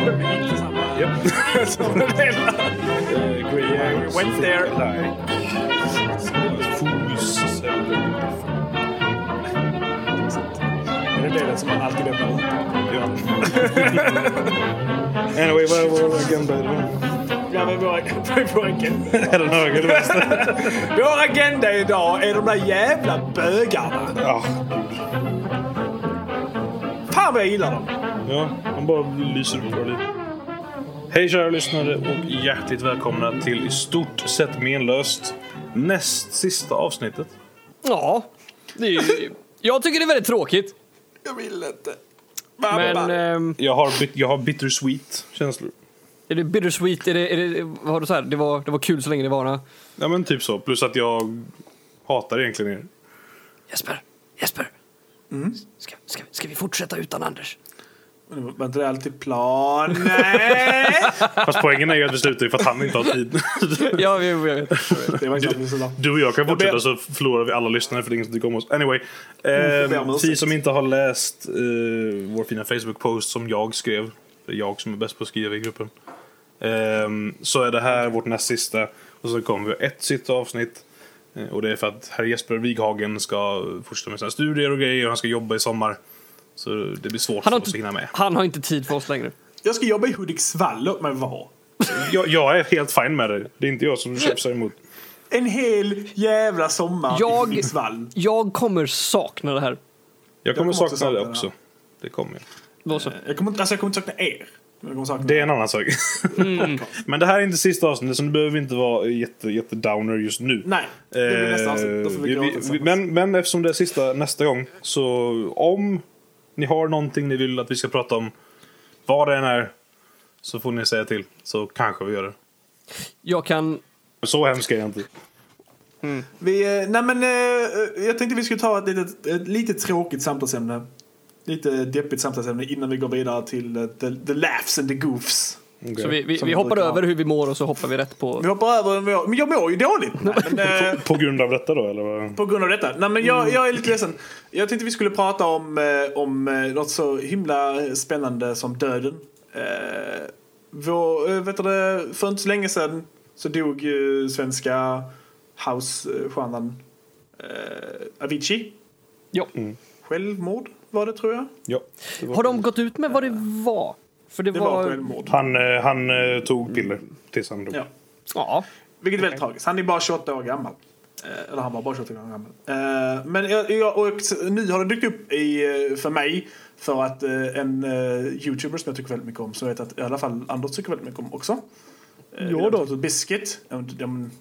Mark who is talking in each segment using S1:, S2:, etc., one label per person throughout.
S1: Inte samma... Som. Went there.
S2: Fools.
S1: Är det delen som man alltid ut?
S2: Ja. anyway, vad var agenda idag?
S1: Ja, men vår, vår, agenda,
S2: Är
S1: vår agenda idag är de där jävla bögarna.
S2: Ja,
S1: Fan vad jag gillar dem.
S2: ja, han bara lyser upp våra liv. Hej kära lyssnare och hjärtligt välkomna till i stort sett menlöst näst sista avsnittet.
S3: Ja, det är, ju- jag tycker det är väldigt tråkigt.
S1: Jag vill inte.
S3: Men ehm,
S2: Jag har, bit, jag har bittersweet känslor.
S3: är det bittersweet? Är det, är det, vad har du så här? Det, var, det var kul så länge det varade.
S2: Ja men typ så. Plus att jag hatar egentligen er.
S3: Jesper, Jesper. Ska, ska, ska vi fortsätta utan Anders?
S1: Var inte det alltid plan? Nej!
S2: Fast poängen är ju att vi slutar för att han inte har tid.
S3: ja, jag vet.
S1: Det var bra.
S2: Du och jag kan
S1: Jag
S2: fortsätta
S1: ber-
S2: så förlorar vi alla lyssnare för det är ingen som tycker om oss. Anyway. Eh, som inte har läst eh, vår fina Facebook-post som jag skrev. Jag som är bäst på att skriva i gruppen. Ehm, så är det här vårt näst sista. Och så kommer vi ett sista avsnitt. Eh, och det är för att herr Jesper Wighagen ska fortsätta med sina studier och grejer. Och han ska jobba i sommar. Så det blir svårt
S3: Han
S2: för
S3: har,
S2: oss att hinna
S3: inte,
S2: med.
S3: han har inte tid för oss längre.
S1: Jag ska jobba i Hudiksvall. Låt mig vara.
S2: Jag, jag är helt fine med det. Det är inte jag som tjafsar emot.
S1: En hel jävla sommar i
S3: Jag-
S1: Hudiksvall.
S3: Jag kommer sakna det här.
S2: Jag kommer
S1: kommer också
S2: sakna det
S1: sakna det
S2: också. Det kommer jag.
S3: Vad så?
S1: Jag kommer, inte- alltså jag kommer inte sakna er. Jag kommer
S2: Det är en annan sak. Men det här är inte sista avsnittet så nu behöver vi inte vara jätte, jätte downer just nu.
S1: Nej, det blir nästa avsnitt. Då får vi
S2: Eh, vi, vi, men, men eftersom det är sista nästa gång så om ni har någonting ni vill att vi ska prata om vad det än är så får ni säga till så kanske vi gör det.
S3: Jag kan...
S2: Så hemskt är jag inte.
S1: Vi, eh, nej men, eh, jag tänkte vi skulle ta ett litet, ett lite tråkigt samtalsämne. Lite deppigt samtalsämne innan vi går vidare till eh, the, the laughs and the goofs.
S3: Så vi, vi, vi
S1: vi
S3: hoppar över hur vi mår och så hoppar vi rätt på...
S1: Vi hoppar över, men jag mår ju dåligt. Nej, men, eh,
S2: På grund av detta då eller? vad?
S1: På grund av detta. Nej, men jag, jag är lite ledsen. Jag tänkte vi skulle prata om, eh, om eh, något så himla spännande som döden. Vår, vet du det, för inte så länge sedan så dog ju svenska housestjärnan Avicii.
S3: Ja.
S1: Självmord var det tror jag.
S2: Ja. det var-
S3: Har de gått ut med vad det var? För det,
S1: Det var
S3: var...
S2: Han, eh, han eh, tog piller tills han dog.
S1: Ja.
S3: Ja.
S1: Vilket är väldigt tragiskt. Han är bara 28 år gammal. Eh, Eller han var bara 28 år gammal. Men jag, jag, och nu har det dykt upp i, för mig för att en youtuber som jag tycker väldigt mycket om, som jag vet att i alla fall Anders tycker väldigt mycket om också.
S3: Ja då.
S1: Biscuit.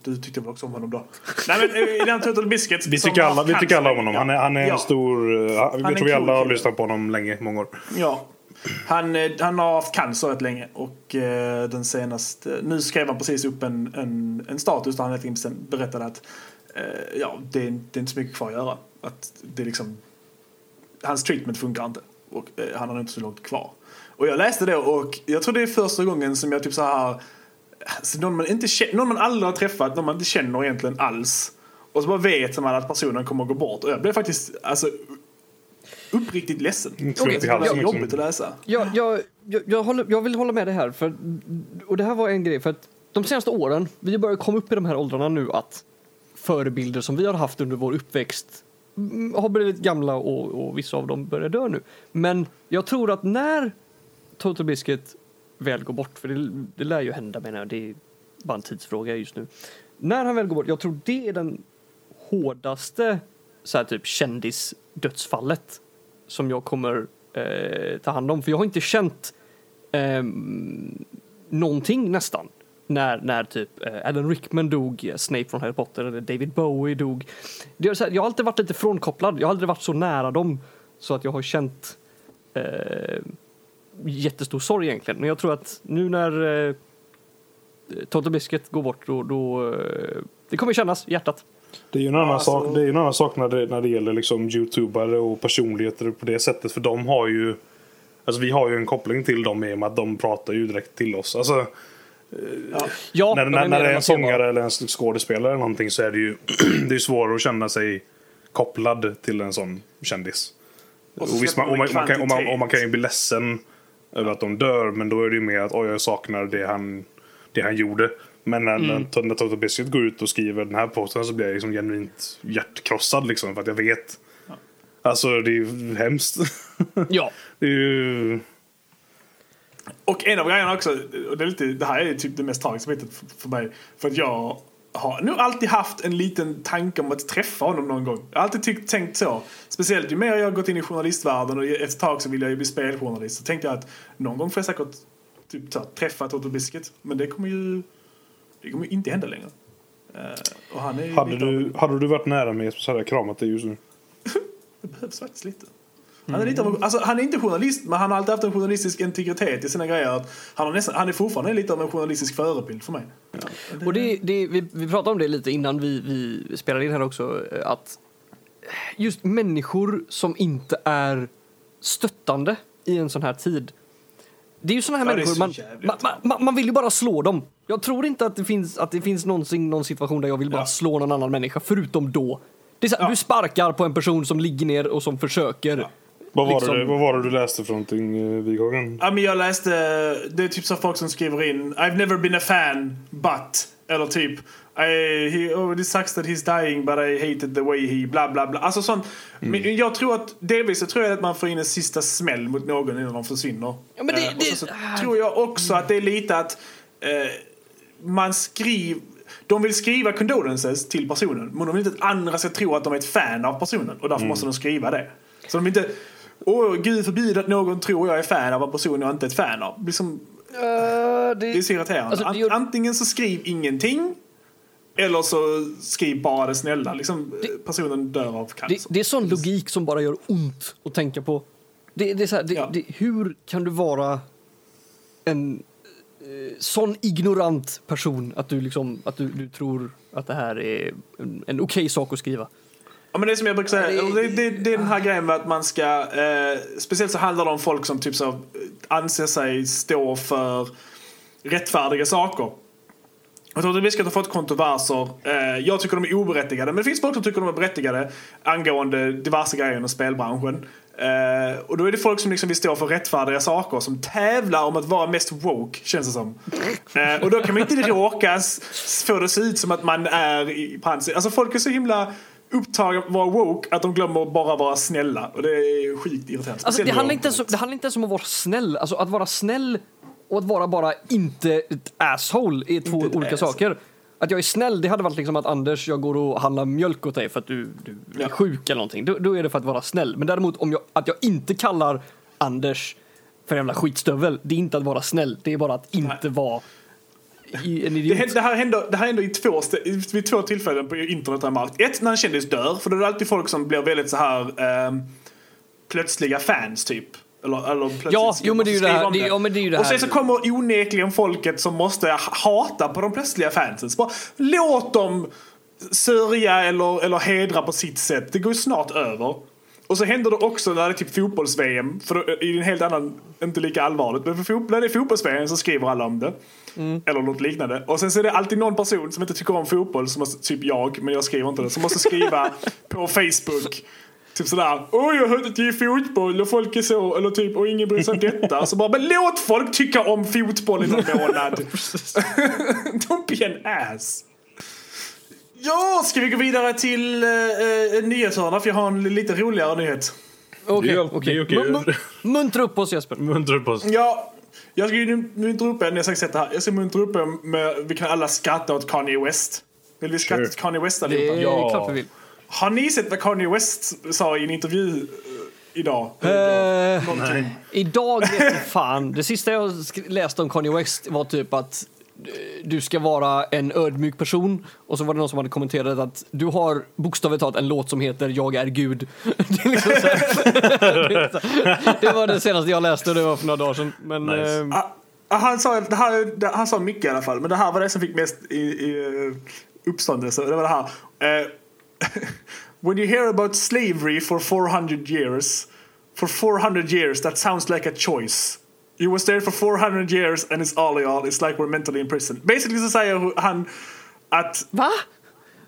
S1: Du tyckte väl också om honom då? Nej men i den Total Biscuit.
S2: Vi tycker, alla, vi tycker alla om honom. Han är, han är
S1: Ja.
S2: en stor...
S1: Är
S2: jag tror vi alla har lyssnat på honom länge, många år.
S1: Ja. Han, eh, han har haft cancer rätt länge och eh, den senaste, nu skrev han precis upp en, en, en status där han helt enkelt berättade att eh, ja, det, är, det är inte så mycket kvar att göra. Att det är liksom, hans treatment funkar inte och han har inte så långt kvar. Och jag läste det och jag tror det är första gången som jag typ så här alltså någon, man inte någon man aldrig har träffat, någon man inte känner egentligen alls. Och så bara vet man att personen kommer att gå bort. Och jag blev faktiskt alltså, uppriktigt ledsen.
S2: Klump
S1: Det
S2: i
S1: var jobbigt att läsa.
S3: Jag, jag, jag, jag, håller, jag vill hålla med dig här. För, och det här var en grej. För att de senaste åren, vi börjar komma upp i de här åldrarna nu att förebilder som vi har haft under vår uppväxt mm, har blivit gamla och, och vissa av dem börjar dö nu. Men jag tror att när Total Biscuit väl går bort, för det, det lär ju hända menar jag, det är bara en tidsfråga just nu. När han väl går bort, jag tror det är den hårdaste så här, typ kändisdödsfallet som jag kommer eh, ta hand om. För jag har inte känt eh, någonting nästan. När, när typ eh, Alan Rickman dog, eh, Snape från Harry Potter eller David Bowie dog. Det är så här, jag har alltid varit lite frånkopplad. Jag har aldrig varit så nära dem så att jag har känt eh, jättestor sorg egentligen. Men jag tror att nu när eh, Total Biscuit går bort då, då eh, det kommer kännas i hjärtat.
S2: Det är ju en annan
S1: alltså-
S2: sak, det är en annan sak när, det, när det gäller liksom youtubare och personligheter på det sättet. För de har ju... Alltså vi har ju en koppling till dem i och med att de pratar ju direkt till oss. Alltså,
S3: Ja,
S2: när,
S3: de
S2: när,
S3: mer
S2: när det är en sångare eller en skådespelare eller någonting så är det ju det är svårare att känna sig kopplad till en sån kändis.
S1: Och
S2: visst, man, och, man,
S1: man
S2: kan, och, man, och man kan ju bli ledsen över att de dör. Men då är det ju mer att oj, jag saknar det han, det han gjorde. Men när, mm. när, Toto Biscuit går ut och skriver den här posten så blir jag liksom genuint hjärtkrossad liksom. För att jag vet. Ja. Alltså det är ju hemskt.
S3: Ja.
S2: det är ju...
S1: Och en av grejerna också, och det, är lite, det här är typ det mest tragiska bitet för, mig. För att jag har nog alltid haft en liten tanke om att träffa honom någon gång. Jag har alltid tyckt, tänkt så. Speciellt ju mer jag har gått in i journalistvärlden och ett tag så ville jag ju bli speljournalist. Så tänkte jag att någon gång får jag säkert typ, så, träffa Toto Biscuit. Men det kommer ju det kommer ju inte hända längre. Uh, och han är
S2: hade, du, hade du varit nära mig så hade jag kramat dig just nu.
S1: det behövs faktiskt lite. Han är, lite av, alltså, han är inte journalist, men han har alltid haft en journalistisk integritet i sina grejer. Han, har nästan, han är fortfarande lite av en journalistisk förebild för mig. Ja.
S3: Och det, det, vi, vi pratade om det lite innan vi, vi spelade in här också, att just människor som inte är stöttande i en sån här tid. Det är ju såna här ja, människor, man, man, man, man, vill ju bara slå dem. Jag tror inte att det finns, att det finns någonsin någon situation där jag vill bara ja. slå någon annan människa, förutom då. Det är så, ja. Du sparkar på en person som ligger ner och som försöker.
S2: Vad var, liksom... det, vad var det du läste för någonting, eh, Wighagen?
S1: Ja, men jag läste, det är typ så folk som skriver in I've never been a fan, but. Eller typ I, he, oh, it sucks that he's dying but I hated the way he bla bla bla. Alltså sånt. Mm. Men jag tror att delvis så tror jag att man får in en sista smäll mot någon innan de försvinner.
S3: Ja, men det, uh,
S1: och så, så tror jag också att det är lite att uh, man skriver de vill skriva condolences till personen men de vill inte att andra ska tro att de är ett fan av personen och därför mm. måste de skriva det. Så de inte Åh, gud förbjude att någon tror jag är fan av en person jag inte är ett fan av. Liksom, uh, det, det är så irriterande. Alltså, det, Antingen så skriv ingenting eller så skriv bara det snälla. Liksom, det, personen dör av cancer.
S3: Det, det, är sån logik som bara gör ont att tänka på. Det, det är så här, ja. hur kan du vara en eh, sån ignorant person att du, liksom, att du, du tror att det här är en, en okej okay sak att skriva?
S1: Ja men det är som jag brukar säga, det, det, det är den här grejen med att man ska, eh, speciellt så handlar det om folk som typ så anser sig stå för rättfärdiga saker. Jag tror att Biscuit har fått kontroverser. Eh, jag tycker de är oberättigade, men det finns folk som tycker de är berättigade angående diverse grejer inom spelbranschen. Uh, och då är det folk som liksom vill stå för rättfärdiga saker som tävlar om att vara mest woke, känns det som. Uh, och då kan man inte råka få det att se ut som att man är i, hans Alltså folk är så himla upptagna att vara woke att de glömmer bara vara snälla. Och det är skitirriterande.
S3: Alltså, det, handlar inte ens, det handlar inte ens om att vara snäll. Alltså att vara snäll och att vara bara inte ett asshole är två inte olika saker. Att jag är snäll, det hade varit liksom att Anders, jag går och handlar mjölk åt dig för att du, du ja. är sjuk eller någonting. Då, då, är det för att vara snäll. Men däremot om jag, att jag inte kallar Anders för jävla skitstövel, det är inte att vara snäll. Det är bara att inte Nej. vara.
S1: Det, det, här händer, det här händer i två, vid två tillfällen på internet. Här, Ett, när en kändis dör. För då är det alltid folk som blir väldigt så här eh, plötsliga fans typ. Eller, eller
S3: ja, jo, men det är ju det här. Det, ja, men det är ju det här.
S1: Och sen så kommer onekligen folket som måste hata på de plötsliga fansen. Så bara, låt dem sörja eller, eller hedra på sitt sätt. Det går ju snart över. Och så händer det också när det är typ fotbolls-VM, för då det en helt annan, inte lika allvarligt, men för när det är fotbolls-VM så skriver alla om det. Mm. Eller något liknande. Och sen så är det alltid någon person som inte tycker om fotboll, som måste, typ jag, men jag skriver inte det, som måste skriva på Facebook Typ sådär, oj jag hört att det är fotboll och folk är så, eller typ, och ingen bryr sig om detta. Så bara, men låt folk tycka om fotboll i någon månad. Don't be an ass. Ja, ska vi gå vidare till uh, uh, nyhetshörna? För jag har en lite roligare nyhet.
S3: Okej, okej. Muntra upp oss Jesper.
S2: Muntra upp oss.
S1: Ja, jag ska ju muntra upp er, ni har säkert sett det här. Jag ska muntra upp er med, vi kan alla skratta åt Kanye West. Vill vi skratta åt Kanye West
S3: allihopa? Det är ja. klart vi vill.
S1: Har ni sett vad Kanye West sa i en intervju eh, idag?
S3: Uh, idag fan. Det sista jag läste om Kanye West var typ att du ska vara en ödmjuk person och så var det någon som hade kommenterat att du har bokstavligt talat en låt som heter Jag är Gud. Det, liksom det, var det senaste jag läste och det var för några dagar sedan. Men, nice.
S1: äh, han, sa, det här, han sa mycket i alla fall, men det här var det som fick mest i, i eh, uppståndelse. Det var det här. Uh, when you hear about slavery for 400 years, for 400 years that sounds like a choice. You was there for 400 years and it's all in all. It's like we're mentally in prison. Basically så säger han att
S3: Va?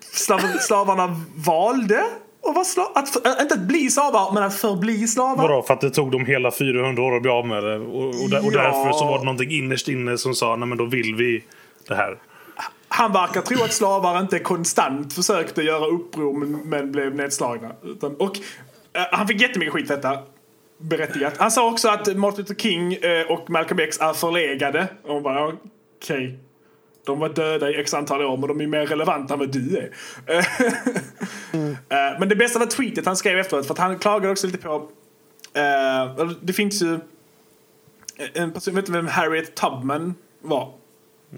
S1: Slav, slavarna valde Och vara slav, att, äh, inte att bli slavar, men att förbli slavar.
S2: Vadå, för att det tog dem hela 400 år att bli av med det? Och, och, där, och
S1: Ja.
S2: därför så var det någonting innerst inne som sa, nej men då vill vi det här.
S1: Han verkar tro att slavar inte konstant försökte göra uppror men, men blev nedslagna. Utan, och eh, han fick jättemycket skit för detta. Berättigat. Han sa också att Martin Luther King eh, och Malcolm X är förlegade. Och hon bara, okej. De var döda i x antal år men de är mer relevanta än vad du är. Eh, Men det bästa var tweetet han skrev efteråt för att han klagade också lite på eh, det finns ju en person, vet du vem Harriet Tubman var?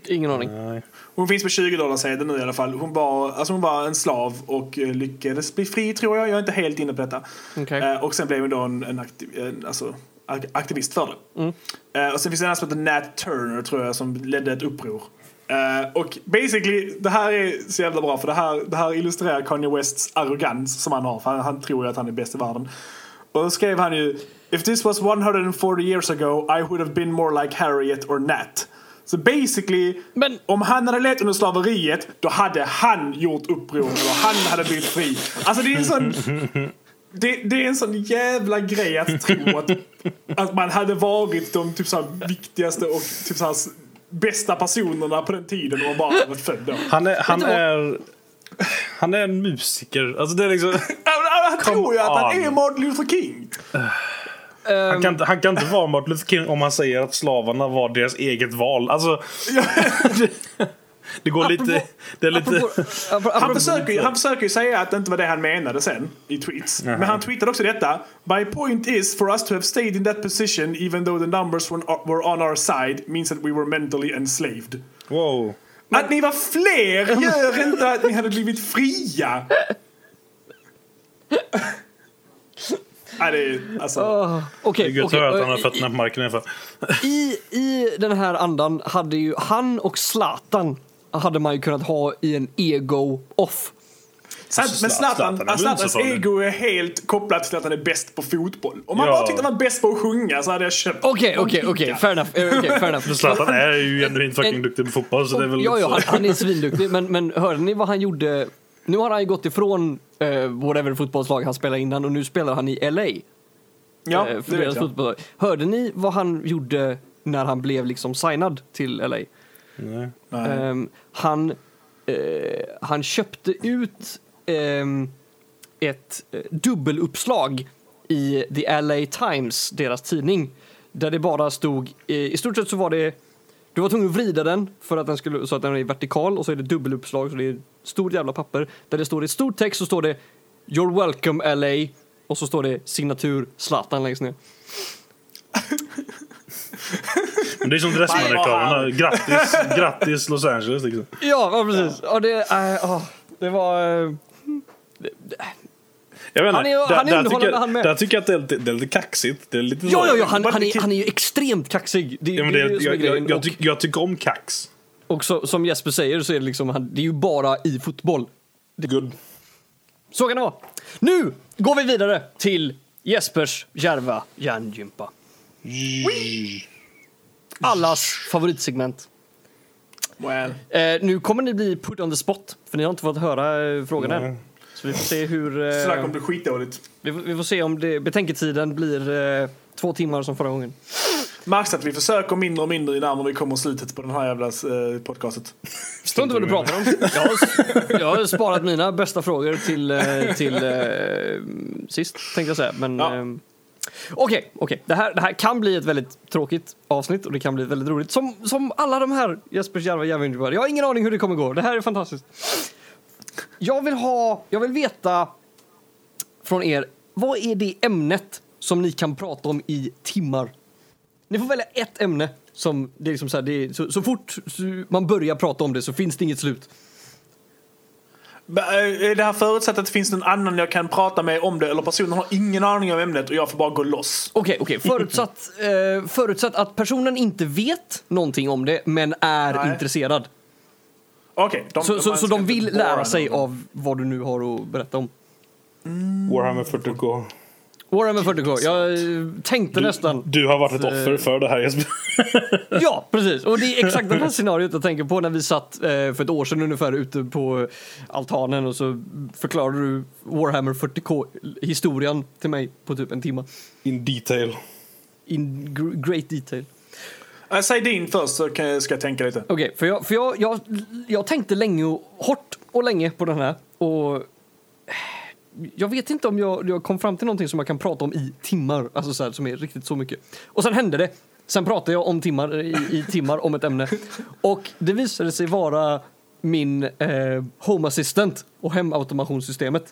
S3: Ingen aning.
S2: Nej.
S1: Hon finns på 20 dollar sedeln nu i alla fall. Hon var, alltså hon var en slav och eh, lyckades bli fri tror jag. Jag är inte helt inne på detta.
S3: Okej.
S1: Eh, och sen blev hon då en, en, aktiv, en alltså, ak- aktivist för det.
S3: Mm.
S1: Eh, och sen finns det en som heter Nat Turner tror jag som ledde ett uppror. Eh, och basically, det här är så jävla bra för det här, det här illustrerar Kanye Wests arrogans som han har. För han, han tror ju att han är bäst i världen. Och då skrev han ju If this was 140 years ago I would have been more like Harriet or Nat. Så basically,
S3: Men-
S1: om han hade levt under slaveriet då hade han gjort uppror och han hade blivit fri. Alltså det är en sån... Det, det är en sån jävla grej att tro att, att man hade varit de typ så här, viktigaste och typ så bästa personerna på den tiden och bara varit född då.
S2: Han är, han är, han är en musiker. Alltså det är liksom,
S1: Han tror ju att han
S2: on.
S1: är Martin Luther King.
S2: Han, kan, inte- han kan inte vara Martin Luther King om han säger att slavarna var deras eget val. Alltså, det, det går lite... Det är lite...
S3: Apropå, apropå,
S1: Han försöker, han försöker ju säga att det inte var det han menade sen i tweets. Men han tweetade också detta. My point is for us to have stayed in that position even though the numbers were, were on our side means that we were mentally enslaved.
S2: Wow.
S1: Att ni var fler gör inte att ni hade blivit fria. Nej, det är alltså...
S3: Ah, Okej,
S2: Det är gött höra att han har fötterna på marken i alla fall.
S3: I, I den här andan hade ju han och Zlatan hade man ju kunnat ha i en ego-off.
S1: Sant, men
S2: Zlatan
S1: Zlatan,
S2: inte
S1: Zlatans ego är helt kopplat till att han är bäst på fotboll. Om han
S2: Ja.
S1: bara tyckte han var bäst på att sjunga så hade jag köpt
S3: Okej, okej, okej. Fair enough. eh, okej, fair enough.
S2: Zlatan är ju genuint fucking
S3: En-
S2: duktig på fotboll så det är väl...
S3: Ja, ja, han, han är svinduktig. Men, men hörde ni vad han gjorde? Nu har han ju gått ifrån uh, whatever fotbollslag han spelade innan och nu spelar han i LA.
S1: Ja,
S3: eh,
S1: det
S3: för
S1: vet
S3: deras fotbollslag. Hörde ni vad han gjorde när han blev liksom signad till LA?
S2: Nej.
S1: Nej.
S3: Ehm, han, eh, han köpte ut ehm, ett eh, dubbeluppslag i The LA Times, deras tidning, där det bara stod, eh, i stort sett så var det, du var tvungen att vrida den för att den skulle, så att den är vertikal och så är det dubbeluppslag, så det är stort jävla papper, där det står i stor text så står det You're welcome LA och så står det signatur Zlatan längst ner.
S2: Men det är som Dressman-reklamerna. Grattis, grattis Los Angeles liksom.
S3: Ja, ja precis. Ja, det, äh, ja, det var...
S2: Jag vet
S3: Han är-
S2: där,
S3: han är underhållande,
S2: tycker,
S3: han med.
S2: jag- där tycker jag att det är lite, det är lite kaxigt. Det är lite
S3: Ja, ja, ja han, han, är, han är ju extremt kaxig. Det,
S2: Ja, men
S3: det,
S2: det,
S3: är det som är
S2: jag, jag, jag, tyck, jag tycker om kax.
S3: och så, som Jesper säger så är det liksom, han, det är ju bara i fotboll.
S2: Good.
S3: Så kan det vara. Nu går vi vidare till Jespers djärva hjärngympa. Allas favoritsegment.
S1: Well.
S3: Eh, nu kommer ni bli put on the spot, för ni har inte fått höra eh, frågorna
S2: Nej.
S3: än. Så vi får se hur...
S1: Så där
S3: Eh,
S1: kommer bli skitdåligt.
S3: vi, får- vi får se om det, betänketiden blir eh, två timmar som förra gången.
S1: Märks att vi försöker mindre och mindre ju närmare vi kommer slutet på den här jävla eh, podcastet.
S3: Förstår inte vad du pratar om. Jag har, jag har sparat mina bästa frågor till, eh, till eh, sist, tänkte jag säga. Men
S1: Ja.
S3: ehm, okej, okej. Det, här, det här kan bli ett väldigt tråkigt avsnitt och det kan bli väldigt roligt. Som, som alla de här Jespers djärva djävulintervjuer. Jag har ingen aning hur det kommer gå. Det här är fantastiskt. Jag vill ha, jag vill veta från er, vad är det ämnet som ni kan prata om i timmar? Ni får välja ett ämne som det är liksom så, här, är, så, så fort man börjar prata om det så finns det inget slut.
S1: Eh, Är det här förutsatt att det finns någon annan jag kan prata med om det eller personen har ingen aning om ämnet och jag får bara gå loss?
S3: Okej, okej. Förutsatt, eh, förutsatt att personen inte vet någonting om det men är
S1: Nej.
S3: intresserad.
S1: Okej. de-
S3: Så, så, så de vill lära sig av vad du nu har att berätta om.
S2: Warhammer 40K.
S3: Warhammer 40K. Jag tänkte nästan.
S2: Du har varit ett offer för det här Jesper.
S3: Ja, precis. Och det är exakt det här scenariot jag tänker på när vi satt eh, för ett år sedan ungefär ute på altanen och så förklarade du Warhammer 40K-historien till mig på typ en timme.
S2: In detail.
S3: In gr- great detail.
S1: Eh, säg din först så jag, ska jag tänka lite.
S3: Okej, för, jag, för jag, jag, jag tänkte länge och hårt och länge på den här och jag vet inte om jag, jag kom fram till någonting som jag kan prata om i timmar, alltså så här, som är riktigt så mycket. Och sen hände det. Sen pratade jag om timmar i, i timmar om ett ämne och det visade sig vara min eh, Home Assistant och hemautomationssystemet.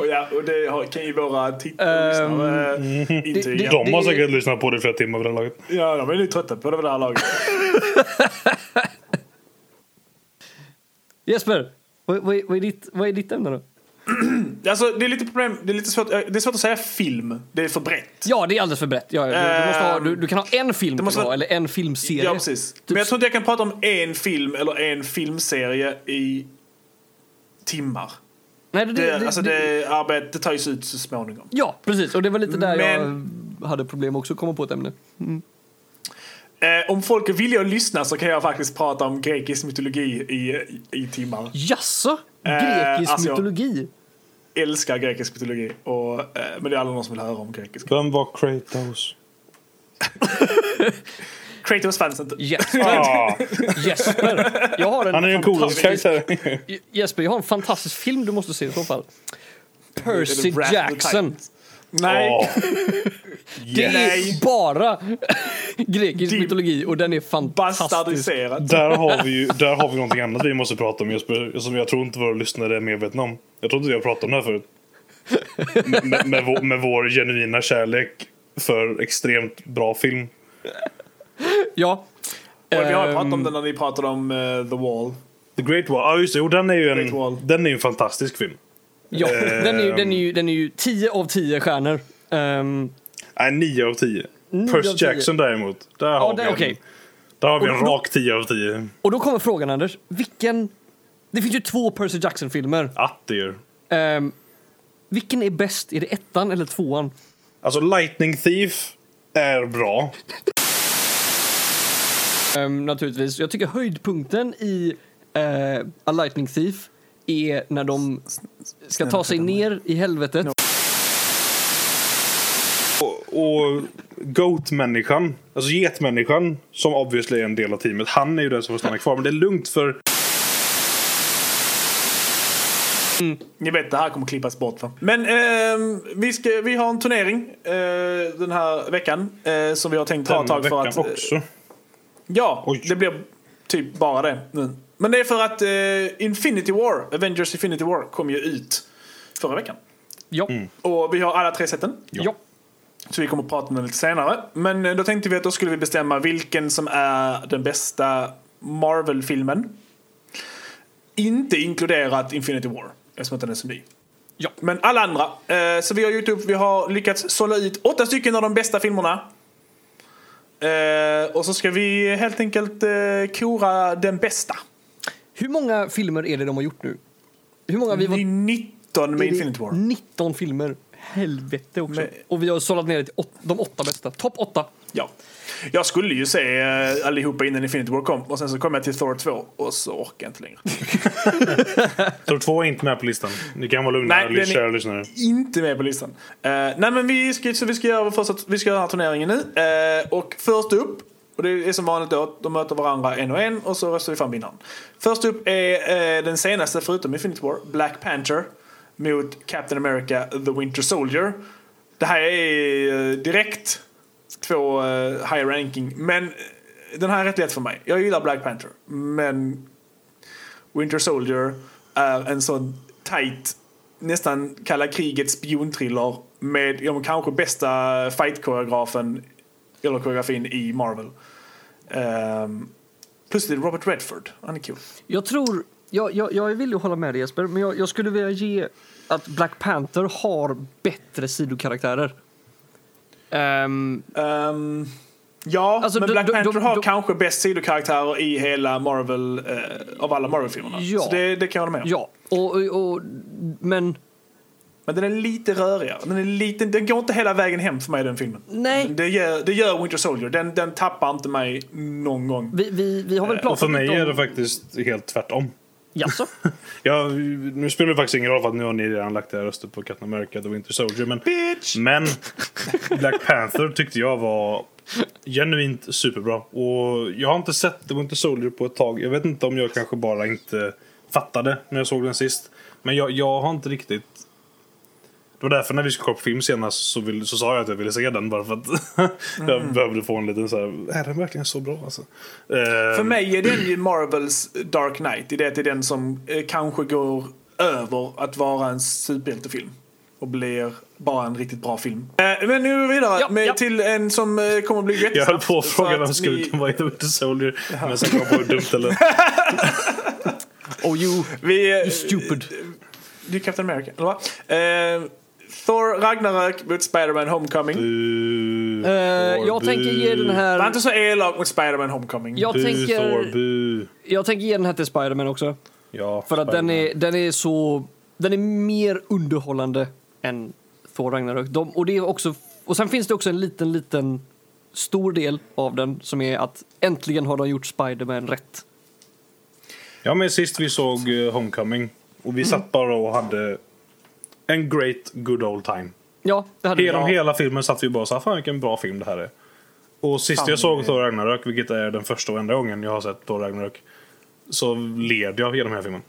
S1: Och, ja, och det kan ju våra tittare och lyssnare äh, intyga.
S3: det-
S2: De har säkert lyssnat på det i flera timmar vid det här laget.
S1: Ja, de är nu trötta på det vid det här laget.
S3: Jesper, vad, vad, är- vad, är ditt, vad är ditt ämne då?
S1: Alltså, det är lite problem. Det är, lite svårt, eh, det är svårt att säga film. Det är för brett.
S3: Ja, det är alldeles för brett. Ja, du, du, måste ha,
S1: Ehm,
S3: du, du kan ha en film
S1: måste vara-
S3: eller en filmserie.
S1: Ja, precis. Men jag tror inte jag kan prata om en film eller en filmserie i timmar.
S3: Nej, det,
S1: Det,
S3: det, det,
S1: alltså det, arbet, det tar ju ut så småningom.
S3: Ja, precis. Och det var lite där
S1: Men-
S3: jag hade problem också att komma på ett ämne.
S1: Eh, om folk är villiga att lyssna så kan jag faktiskt prata om grekisk mytologi i, i, i timmar.
S3: Jaså?
S1: Eh,
S3: Grekisk
S1: alltså, jag-
S3: mytologi?
S1: Älskar grekisk mytologi. Och, eh, men det är aldrig någon som vill höra om grekisk.
S2: Vem var Kratos?
S1: Kratos fanns inte.
S3: Jesper.
S2: Ah,
S3: Jesper. Jag har en
S2: han är den coolaste
S3: fantastisk-
S2: karaktären.
S3: Jesper, jag har en fantastisk film du måste se i så fall. Percy Jackson.
S1: Nej.
S2: Ah,
S3: Det
S2: yes.
S3: Är bara grekisk
S1: Det-
S3: mytologi och den är fantastisk.
S2: Där har vi ju där har vi någonting annat vi måste prata om Jesper, som jag tror inte våra lyssnare är medvetna om. Jag tror inte vi har pratat om det här förut. Med, med, vår, med vår genuina kärlek för extremt bra film.
S3: Ja.
S1: Och vi har pratat om
S3: Ehm,
S1: det när ni pratade om eh, The Wall.
S2: The Great Wall, ja just det, jo, den är ju en, den är en fantastisk film.
S3: Ja, den är, ju, den, är
S2: Ehm.
S3: ju, den är ju 10 av 10 stjärnor. Ehm,
S2: Nej, 9 av 10.
S3: Nio
S2: Percy
S3: av tio.
S2: Jackson däremot, där har
S3: det-
S2: vi en,
S3: okej.
S2: där har vi en rak 10 av 10.
S3: och då kommer frågan Anders, vilken... Det finns ju två Percy Jackson-filmer.
S2: Att det gör.
S3: Ehm, vilken är bäst? Är det ettan eller tvåan?
S2: Alltså Lightning Thief är bra.
S3: Ehm, naturligtvis. Jag tycker höjdpunkten i eh, A Lightning Thief är när de ska ta sig ner i helvetet.
S2: Och, och Goat-människan, alltså getmänniskan, som obviously är en del av teamet, han är ju den som får stanna kvar. Men det är lugnt för
S1: Ni vet, det här kommer klippas bort va? Men ehm, vi, ska, vi har en turnering eh, den här veckan eh, som vi har tänkt ha ett tag för att... eh,
S2: också.
S1: Ja,
S2: Oj.
S1: det blir typ bara det nu. Men det är för att eh, Infinity War, Avengers Infinity War, kom ju ut förra veckan.
S3: Ja.
S1: Och vi har alla tre sätten.
S3: ja.
S1: Så vi kommer att prata om det lite senare. Men eh, då tänkte vi att då skulle vi bestämma vilken som är den bästa Marvel-filmen. Inte inkluderat Infinity War, eftersom att den är så ny.
S3: Ja.
S1: Men alla andra. Eh, så vi har gjort upp, vi har lyckats sålla ut åtta stycken av de bästa filmerna. Eh, och så ska vi helt enkelt eh, kora den bästa.
S3: Hur många filmer är det de har gjort nu? Hur många vi
S1: Det
S3: var...
S1: är 19 med Infinity War.
S3: 19 filmer. Helvete också.
S1: Men-
S3: Och vi har sållat ner det till åt, de åtta bästa. Topp åtta.
S1: Ja. Jag skulle ju se eh, allihopa innan Infinity War kom och sen så kom jag till Thor 2 och så orkar jag inte längre.
S2: Thor 2 är inte med på listan. Ni kan vara lugna,
S1: Nej, den är-
S2: kära lyssnare.
S1: inte med på listan. Uh, nej men vi ska, så vi ska göra först att vi ska göra den här turneringen nu. Eh, och först upp, och det är som vanligt då, de möter varandra en och en och så röstar vi fram vinnaren. Först upp är eh, den senaste förutom Infinity War, Black Panther mot Captain America The Winter Soldier. Det här är eh, direkt två eh, high ranking, men eh, den här är rätt lätt för mig. Jag gillar Black Panther, men Winter Soldier är en sån tight, nästan kalla kriget spionthriller med ja, kanske bästa fight-koreografen eller koreografin i Marvel. Um, plus det är Robert Redford, han är cool.
S3: Jag tror... Jag, jag, jag är villig att hålla med dig Jesper, men jag, jag skulle vilja ge att Black Panther har bättre sidokaraktärer. Ehm,
S1: Ehm, ja,
S3: Alltså,
S1: men Black
S3: de-
S1: Panther
S3: de-
S1: har
S3: de-
S1: kanske bäst sidokaraktärer i hela Marvel, eh, av alla Marvel-filmerna.
S3: Ja.
S1: Så det, det kan jag hålla med om.
S3: ja, och, och, och, men...
S1: Men den är lite rörigare. Den, är lite, den går inte hela vägen hem för mig den filmen.
S3: Nej.
S1: Det gör, det gör Winter Soldier. Den, den tappar inte mig någon gång.
S3: Vi, vi, vi har väl pratat
S2: Och för mig
S3: om...
S2: är det faktiskt helt tvärtom.
S3: Jaså?
S2: Ja, nu spelar det faktiskt ingen roll för att nu har ni redan lagt era röster på Captain America The Winter Soldier. Men,
S1: Bitch!
S2: men Black Panther tyckte jag var genuint superbra. Och jag har inte sett The Winter Soldier på ett tag. Jag vet inte om jag kanske bara inte fattade när jag såg den sist. Men jag, jag har inte riktigt... Det var därför när vi skulle kolla på film senast så, vill, så sa jag att jag ville se den bara för att jag behövde få en liten så här, är den verkligen så bra alltså?
S1: För
S2: Ehm,
S1: mig är den ju Marvels Dark Knight. I det att det är den som eh, kanske går över att vara en superhjältefilm. Och blir bara en riktigt bra film. Eh, men nu vidare
S3: Ja,
S1: med,
S3: ja.
S1: till en som eh, kommer att bli
S2: Jag
S1: jättesnabb.
S2: höll på att
S1: För
S2: fråga vem skurken
S1: ni-
S2: var i The Winter Soldier. Men sen kom jag på hur dumt eller...
S3: Oh you,
S1: Vi,
S3: you
S1: eh,
S3: stupid.
S1: Det är Captain America, eller va? Eh, Thor Ragnarök mot Spider-Man Homecoming.
S2: Bu,
S3: Eh,
S2: Thor,
S3: jag
S2: bu.
S3: tänker ge den
S1: Var
S3: här...
S1: inte så elak mot Spider-Man Homecoming.
S3: Jag
S2: Bu,
S3: tänker,
S2: Thor,
S3: jag tänker ge den här till Spider-Man också.
S2: Ja,
S3: För att den är, den är så... Den är mer underhållande än Thor Ragnarök. De, och, det är också, och sen finns det också en liten, liten stor del av den som är att äntligen har de gjort Spider-Man rätt.
S2: Ja, men sist vi såg eh, Homecoming. Och vi satt bara och hade en great good old time.
S3: Ja, det hade
S2: Genom
S3: vi.
S2: hela filmen satt vi bara så här, fan vilken bra film det här är. Och sist
S1: Fan,
S2: jag såg Thor Ragnarök, vilket är den första och enda gången jag har sett Thor Ragnarök, så led jag genom hela filmen.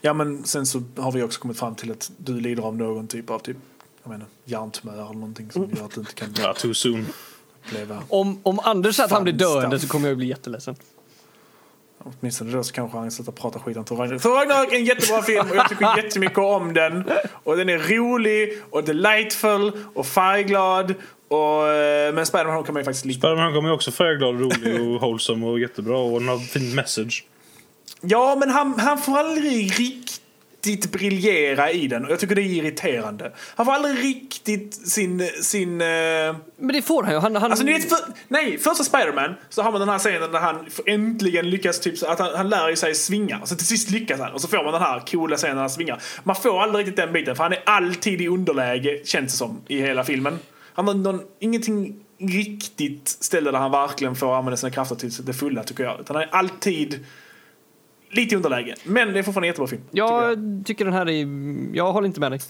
S1: Ja men sen så har vi också kommit fram till att du lider av någon typ av typ, jag menar, hjärntumör eller någonting som gör att du inte kan
S2: Ja, too soon.
S3: Om, om Anders säger att han blir döende så kommer jag bli jätteledsen.
S1: Åtminstone då så kanske han slutar prata skit om Thor Ragnarök. Thor Ragnarök är en jättebra film och jag tycker jättemycket om den. Och den är rolig och delightful och färgglad. Och, eh, men Spider-Man Homecoming är faktiskt lite...
S2: Spiderman kommer ju också färgglad, rolig och wholesome och jättebra. Och den har fin message.
S1: Ja, men han, han får aldrig riktigt briljera i den och jag tycker det är irriterande. Han får aldrig riktigt sin... sin eh,
S3: Men det får han ju. Han, han,
S1: Alltså ni vet, för, nej, första Spider-Man så har man den här scenen där han äntligen lyckas, typ, att han, han lär sig svinga. Så till sist lyckas han och så får man den här coola scenen när han svingar. Man får aldrig riktigt den biten för han är alltid i underläge, känns det som, i hela filmen. Han har någon, ingenting riktigt ställe där han verkligen får använda sina krafter till det fulla tycker jag. Utan han är alltid lite i underläge. Men det är fortfarande en jättebra film. tycker jag.
S3: tycker den här är... Jag håller inte med dig.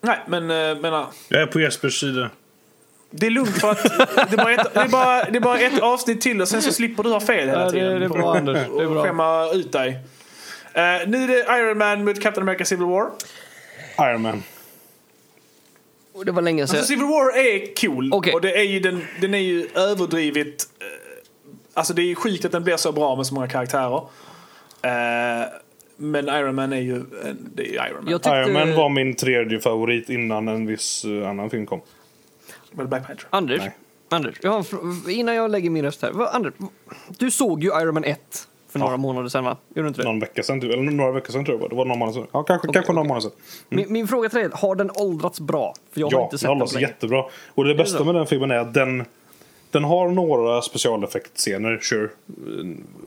S1: Nej, men eh, menar,
S2: Jag är på Jespers sida.
S1: det är lugnt för att det är, bara ett, det, är bara, det är bara ett avsnitt till och sen så slipper du ha fel hela
S3: Ja, det-
S1: tiden.
S3: det är bra, Anders. Det är
S1: och
S3: bra.
S1: skämma ut dig. Eh, nu är det Iron Man mot Captain America Civil War.
S2: Iron Man.
S3: Och det var länge sedan.
S1: Alltså Civil War är cool
S3: Okej.
S1: och det är ju, den, den är ju överdrivet... eh, alltså det är ju sjukt att den blir så bra med så många karaktärer. Eh, men Iron Man är ju, en- det är ju Iron Man.
S3: Tyckte...
S2: Iron Man var min tredje favorit innan en viss eh, annan film kom.
S1: Eller Black Panther.
S3: Anders,
S2: Nej.
S3: Anders jag har innan jag lägger min röst här. Anders, du såg ju Iron Man 1 för några månader sedan va? Gjorde du inte det?
S2: Någon vecka sedan, typ. eller några veckor sedan tror jag det var. Det någon månad sedan. Ja, kanske, kanske någon månad sedan.
S3: Min, min fråga till dig är, har den åldrats bra? För jag har
S2: Ja,
S3: inte
S2: den
S3: sett den
S2: hålls
S3: på länge.
S2: jättebra. Och det bästa
S3: så?
S2: med den filmen är att den, den har några specialeffektscener, sure.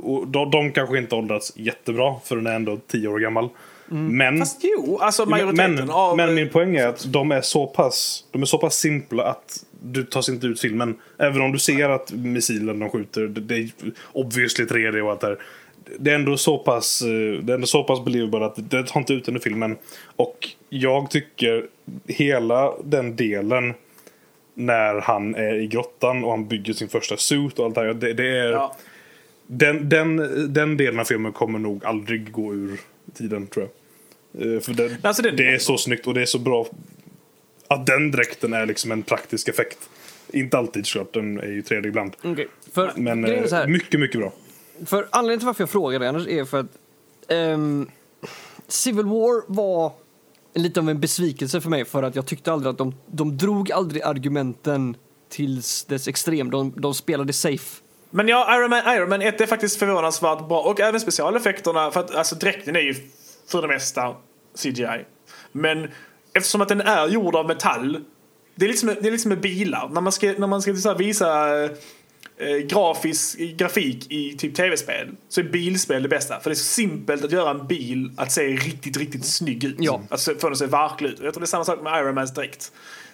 S2: Och de, de kanske inte åldrats jättebra, för den är ändå tio år gammal. Men,
S1: Fast jo, alltså majoriteten
S2: men,
S1: av...
S2: men min poäng är att de är så pass, de är så pass simpla att du tas inte ut filmen. Även om du ser att missilen de skjuter, det, det är obviously 3D och allt det här. Det är ändå så pass, eh, det är ändå så pass believable att det tar inte ut den i filmen. Och jag tycker hela den delen när han är i grottan och han bygger sin första suit och allt det här. Det, det är,
S1: Ja.
S2: den, den, den delen av filmen kommer nog aldrig gå ur tiden tror jag. Eh, För det,
S1: Alltså, det-
S2: det är så snyggt och det är så bra att den dräkten är liksom en praktisk effekt. Inte alltid såklart, den är ju 3D ibland.
S3: Okej, För
S2: Men eh, mycket, mycket bra.
S3: För anledningen till varför jag frågar dig Anders är för att ehm, Civil War var lite av en besvikelse för mig för att jag tyckte aldrig att de, de drog aldrig argumenten tills dess extrem. De, de spelade safe.
S1: Men ja, Iron Man, Iron Man 1 är faktiskt förvånansvärt bra. Och även specialeffekterna. För att alltså, dräkten är ju för det mesta CGI. Men eftersom att den är gjord av metall. Det är lite som, med- det är lite som med bilar. När man ska, när man ska så här visa eh, eh, grafisk grafik i typ tv-spel så är bilspel det bästa. För det är så simpelt att göra en bil att se riktigt, riktigt snygg ut.
S3: Ja.
S1: Alltså få den att se verklig ut. Jag tror det är samma sak med Iron Mans dräkt.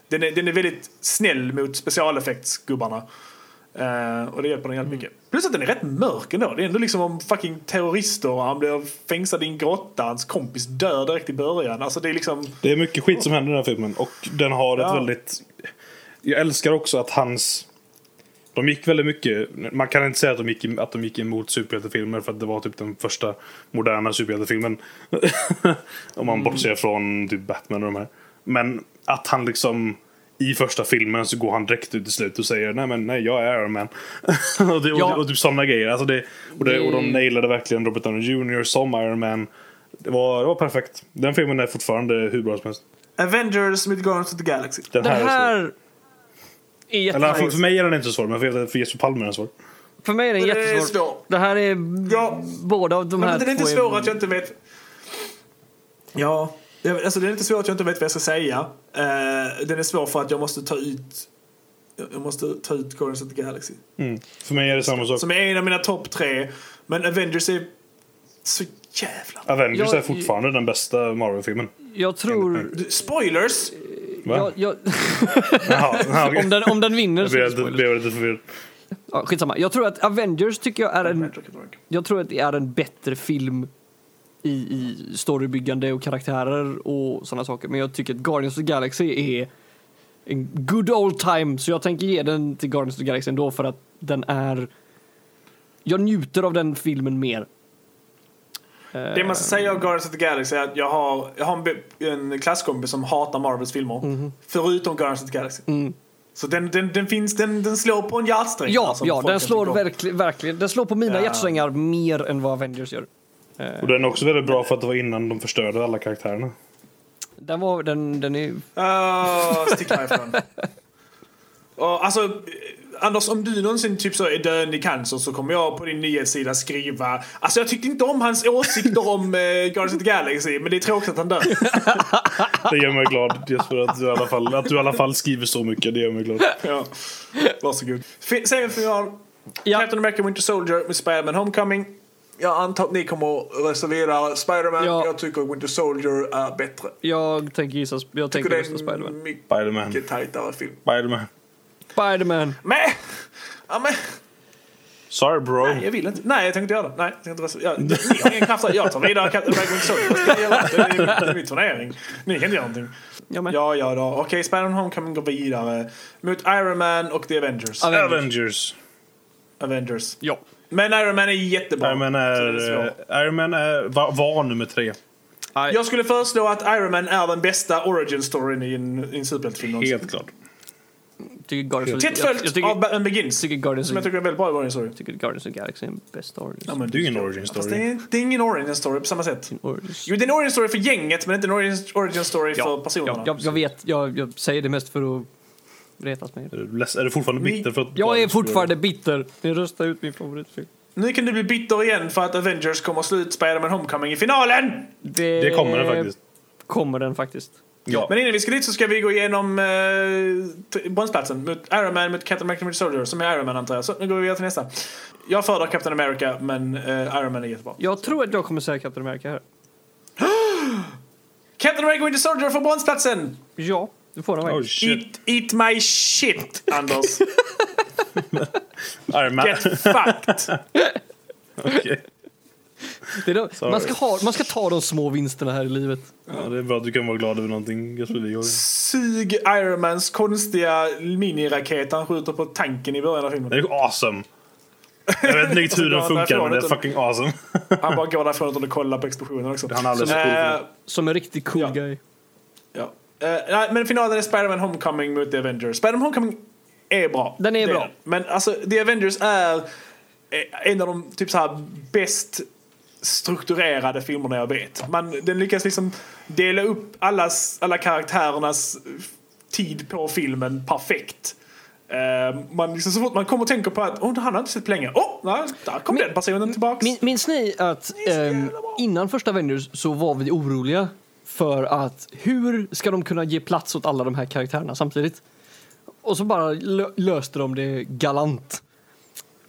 S1: Den är, den är väldigt snäll mot specialeffektsgubbarna. Eh, och det hjälper den jävligt mycket. Plus att den är rätt mörk ändå. Det är ändå liksom om fucking terrorister och han blir fängslad i en grotta. Hans kompis dör direkt i början. Alltså det är liksom...
S2: Det är mycket skit som händer i den här filmen. Och den har ett
S1: Ja.
S2: väldigt... Jag älskar också att hans... De gick väldigt mycket... Man kan inte säga att de gick, att de gick emot superhjältefilmer för att det var typ den första moderna superhjältefilmen. Om man bortser från typ Batman och de här. Men att han liksom... I första filmen så går han direkt ut i slutet och säger nej men nej jag är Iron Man. och, det, och,
S3: Ja.
S2: och, typ sådana grejer. Alltså det, och, det, och de nailade verkligen Robert Downey Jr som Iron Man. Det var, det var perfekt. Den filmen är fortfarande hur bra som helst.
S1: Avengers med Guardians of the Galaxy.
S2: Den
S3: Det
S2: här, är svår.
S3: här är
S2: Eller för,
S3: jättesvår.
S2: för mig är den inte så svår, men för, för Jesper Palme är den svår.
S3: För mig är den
S1: Det är
S3: jättesvår.
S1: svår.
S3: Det här är
S1: Ja.
S3: båda av de här
S1: Men den är inte svår att jag inte vet... Ja, jag- alltså det är inte svårt att jag inte vet vad jag ska säga. Eh, den är svår för att jag måste ta ut... Jag måste ta ut Guardians of the Galaxy.
S2: Mm. För mig är det samma sak.
S1: Som är en av mina topp tre. Men Avengers är så jävla...
S2: Avengers
S3: Jag-
S2: är fortfarande den bästa Marvel-filmen.
S3: Jag tror...
S1: Spoilers!
S3: Jag, jag,
S2: Jaha, ja, okej.
S3: om, den, om den vinner
S2: Jag
S3: så är
S2: blev,
S3: det spoiler.
S2: blev lite förvirrad.
S3: Ja, skitsamma. Jag tror att Avengers tycker jag är en... Jag tror att det är en bättre film i, i storybyggande och karaktärer och sådana saker. Men jag tycker att Guardians of the Galaxy är en good old time. Så jag tänker ge den till Guardians of the Galaxy ändå för att den är... Jag njuter av den filmen mer.
S1: Det man ska säga om Guardians of the Galaxy är att jag har, jag har en, en klasskompis som hatar Marvels filmer. Förutom Guardians of the Galaxy.
S3: Mm.
S1: Så den, den, den, finns, den, den slår på en hjärtsträng.
S3: Ja,
S1: alltså,
S3: ja den slår verkligen, verkligen. Den slår på mina
S1: Ja.
S3: hjärtsträngar mer än vad Avengers gör.
S2: Och den är också väldigt bra för att det var innan de förstörde alla karaktärerna.
S3: Den var, den, den är...
S1: Uh, stick härifrån. Och, alltså, eh, Anders, om du någonsin typ så är döende i cancer så kommer jag på din nyhetssida skriva Alltså jag tyckte inte om hans åsikter om eh, Guardians of the Galaxy men det är tråkigt att han dör.
S2: Det gör mig glad Jesper att du i alla fall, att du i alla fall skriver så mycket. Det gör mig glad.
S1: ja. Varsågod. Semifinal.
S3: Ja.
S1: Captain America Winter Soldier med Spider-Man Homecoming. Jag antar att ni kommer att reservera Spider-Man.
S3: Ja.
S1: Jag tycker Winter Soldier är bättre.
S3: Jag tänker gissa... Jag tänker
S1: tycker
S3: rösta
S1: det är
S3: Spiderman.
S1: en mycket
S2: Spiderman.
S1: tajtare film.
S2: Spiderman.
S3: Spiderman.
S1: Men! Ja, men
S2: Sorry bro.
S1: Nej, jag vill inte. Nej, jag tänkte inte göra det. Nej, jag tänkte. Jag, ni har ingen kraft där. Jag tar vidare Captain America Winter Soldier. Vad ska jag göra? Det är, det är min turnering. Ni kan inte göra någonting.
S3: Ja, men.
S1: Ja, ja då. Okej, Spider-Man Homecoming går vidare. Mot Iron Man och The Avengers.
S3: Avengers.
S2: Avengers.
S1: Avengers.
S3: Ja.
S1: Men Iron Man är jättebra.
S2: Iron Man är, eh, Iron Man är, var, var nummer tre.
S1: Jag skulle föreslå att Iron Man är den bästa origin storyn i en, i en superhjältefilm någonsin.
S2: Helt klart.
S3: Tycker Guardians
S1: Tätt följt
S3: tycker,
S1: av Batman Begins.
S3: tycker Guardians
S1: Som jag tycker är väldigt bra origin story.
S3: tycker Guardians of the Galaxy är en bästa origin.
S1: Ja, men
S2: Det är ingen origin
S1: Fast
S2: story.
S1: det är, det är ingen origin story på samma sätt. Jo, det är en origin story för gänget men inte en origin, origin story för personerna.
S3: Ja, jag, jag vet, jag, jag säger det mest för att retas med er.
S2: Är du less- Är du fortfarande bitter för att...
S3: Jag är fortfarande bitter. Ni röstar ut min favoritfilm.
S1: Nu kan du bli bitter igen för att Avengers kommer att slå ut Spider-Man Homecoming i finalen!
S3: Det,
S2: Det kommer den faktiskt.
S3: Kommer den faktiskt.
S2: Ja.
S1: Men innan vi ska dit så ska vi gå igenom eh, bronsplatsen mot Iron Man mot Captain America Soldier som är Iron Man antar jag. Så nu går vi vidare till nästa. Jag föredrar Captain America men eh, Iron Man är jättebra.
S3: Jag tror att jag kommer säga Captain America här.
S1: Captain America Winter Soldier får bronsplatsen!
S3: Ja, det får den
S2: Oh.
S1: Eat, eat my shit, Anders.
S2: Iron Man.
S1: Get fucked!
S2: Okej.
S3: Är
S2: Sorry.
S3: man, ska ha, man ska ta de små vinsterna här i livet.
S2: Ja, det är bra att du kan vara glad över någonting.
S1: Sug Iron Mans konstiga miniraket han skjuter på tanken i början av filmen.
S2: Det är awesome. Jag vet inte riktigt hur den
S1: Så går han
S2: funkar men det är fucking awesome.
S1: Han bara går därifrån utan att kolla på explosionen också.
S2: Han är alldeles för cool
S1: Eh.
S3: Som en riktigt cool
S1: Ja.
S3: guy.
S1: Ja. Nej, men finalen är Spider-Man Homecoming mot The Avengers. Spider-Man Homecoming är bra.
S3: Den är
S1: Det
S3: bra.
S1: den. Men alltså, The Avengers är eh, en av de typ så här bäst strukturerade filmerna jag vet. Man, den lyckas liksom dela upp allas, alla karaktärernas tid på filmen perfekt. Eh, man, liksom, så fort man kommer och tänker på att oh, han har inte sett på länge. Åh, oh, nej, där kom
S3: Min-
S1: den personen tillbaks.
S3: Min, minns ni att
S1: bra.
S3: innan första Avengers så var vi oroliga för att hur ska de kunna ge plats åt alla de här karaktärerna samtidigt? Och så bara lö- löste de det galant.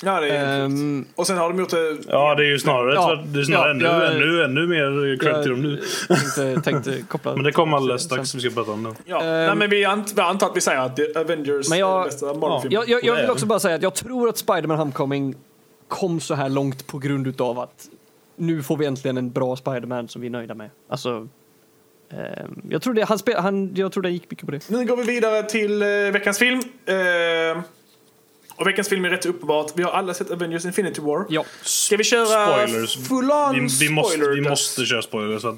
S1: Ja, det är.
S3: Ehm,
S1: Och sen har de gjort det...
S2: Ja, det är ju snarare,
S3: Ja,
S2: det är snarare
S3: ja,
S2: ännu,
S3: jag-
S2: ännu, ännu mer cred till dem nu.
S3: tänkte, tänkte koppla
S2: Men det kommer alldeles strax, vi ska prata om det.
S1: Ja.
S3: Ehm.
S1: Nej, men vi, ant, vi antar att vi säger att Avengers
S3: Men jag-
S1: är den bästa Marvel-filmen.
S3: Jag, jag, jag vill också bara säga att jag tror att Spider-Man Homecoming kom så här långt på grund utav att nu får vi äntligen en bra Spider-Man som vi är nöjda med. Alltså, ehm, jag tror det, han spel, han, jag tror det gick mycket på det.
S1: Nu går vi vidare till eh, veckans film. Eh, och veckans film är rätt uppenbart. Vi har alla sett Avengers Infinity War.
S3: Ja.
S1: Ska vi köra
S2: Spoilers.
S1: full on
S2: Vi, vi, måste,
S1: spoiler?
S2: vi måste köra spoilers. Att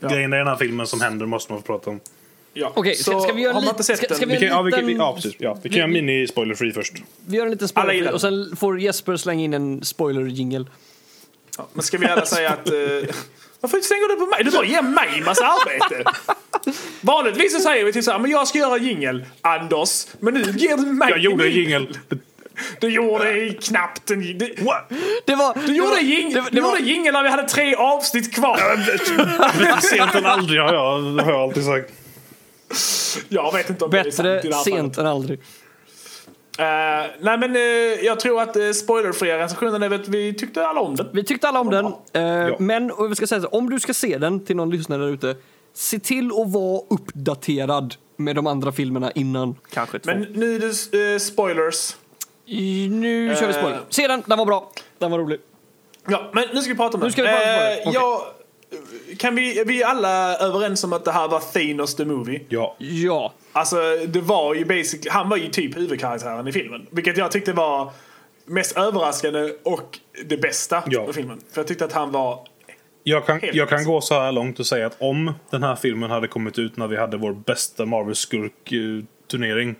S1: Ja.
S2: Grejerna i den här filmen som händer måste man få prata om.
S1: Ja.
S3: Okej, ska-
S1: så
S3: ska vi göra lite- ska- ska
S2: Vi vi kan,
S3: liten-
S2: ja, precis. Ja, vi kan
S3: vi-
S2: göra mini-spoiler-free först.
S3: Vi gör en liten
S1: Alla
S3: spoiler
S1: gillar
S3: och sen får Jesper slänga in en spoiler-jingle.
S1: Ja, men ska vi alla säga att... Eh, varför slänger du på mig? Du bara ger mig massa arbete. Vanligtvis så säger vi till så här, men jag ska göra jingel, Anders. Men nu ger du mig
S2: Jag gjorde en jingel.
S1: Du gjorde knappt en. Du,
S3: Det var...
S1: du gjorde jing-
S3: det, det
S1: gjorde jingel när vi hade tre avsnitt kvar.
S2: Bättre sent än aldrig har jag, har jag alltid sagt.
S1: Jag vet inte om det är sant i
S3: bättre
S1: det här
S3: sent än aldrig.
S1: Eh, nej men uh, jag tror att uh, spoilerfria recensionen är att vi tyckte alla om den.
S3: Vi tyckte alla om den, eh,
S2: Ja.
S3: men och vi ska säga så, om du ska se den till någon lyssnare där ute, se till att vara uppdaterad med de andra filmerna innan kanske två.
S1: Men nu är det spoilers.
S3: I, nu kör vi
S1: Eh.
S3: spoiler. Se den, den var bra. Den var rolig.
S1: Ja, men nu ska vi prata om
S3: Nu
S1: den.
S3: ska vi prata om
S1: Eh,
S3: spoilers. Okej.
S1: ja, kan vi, vi är alla överens om att det här var Thanos the Movie?
S2: Ja.
S3: Ja.
S1: Alltså, det var ju basically, han var ju typ huvudkaraktären i filmen. Vilket jag tyckte var mest överraskande och det bästa
S2: Ja.
S1: med filmen. För jag tyckte att han var...
S2: Jag kan, jag kan gå så här långt och säga att om den här filmen hade kommit ut när vi hade vår bästa Marvel-skurk-turnering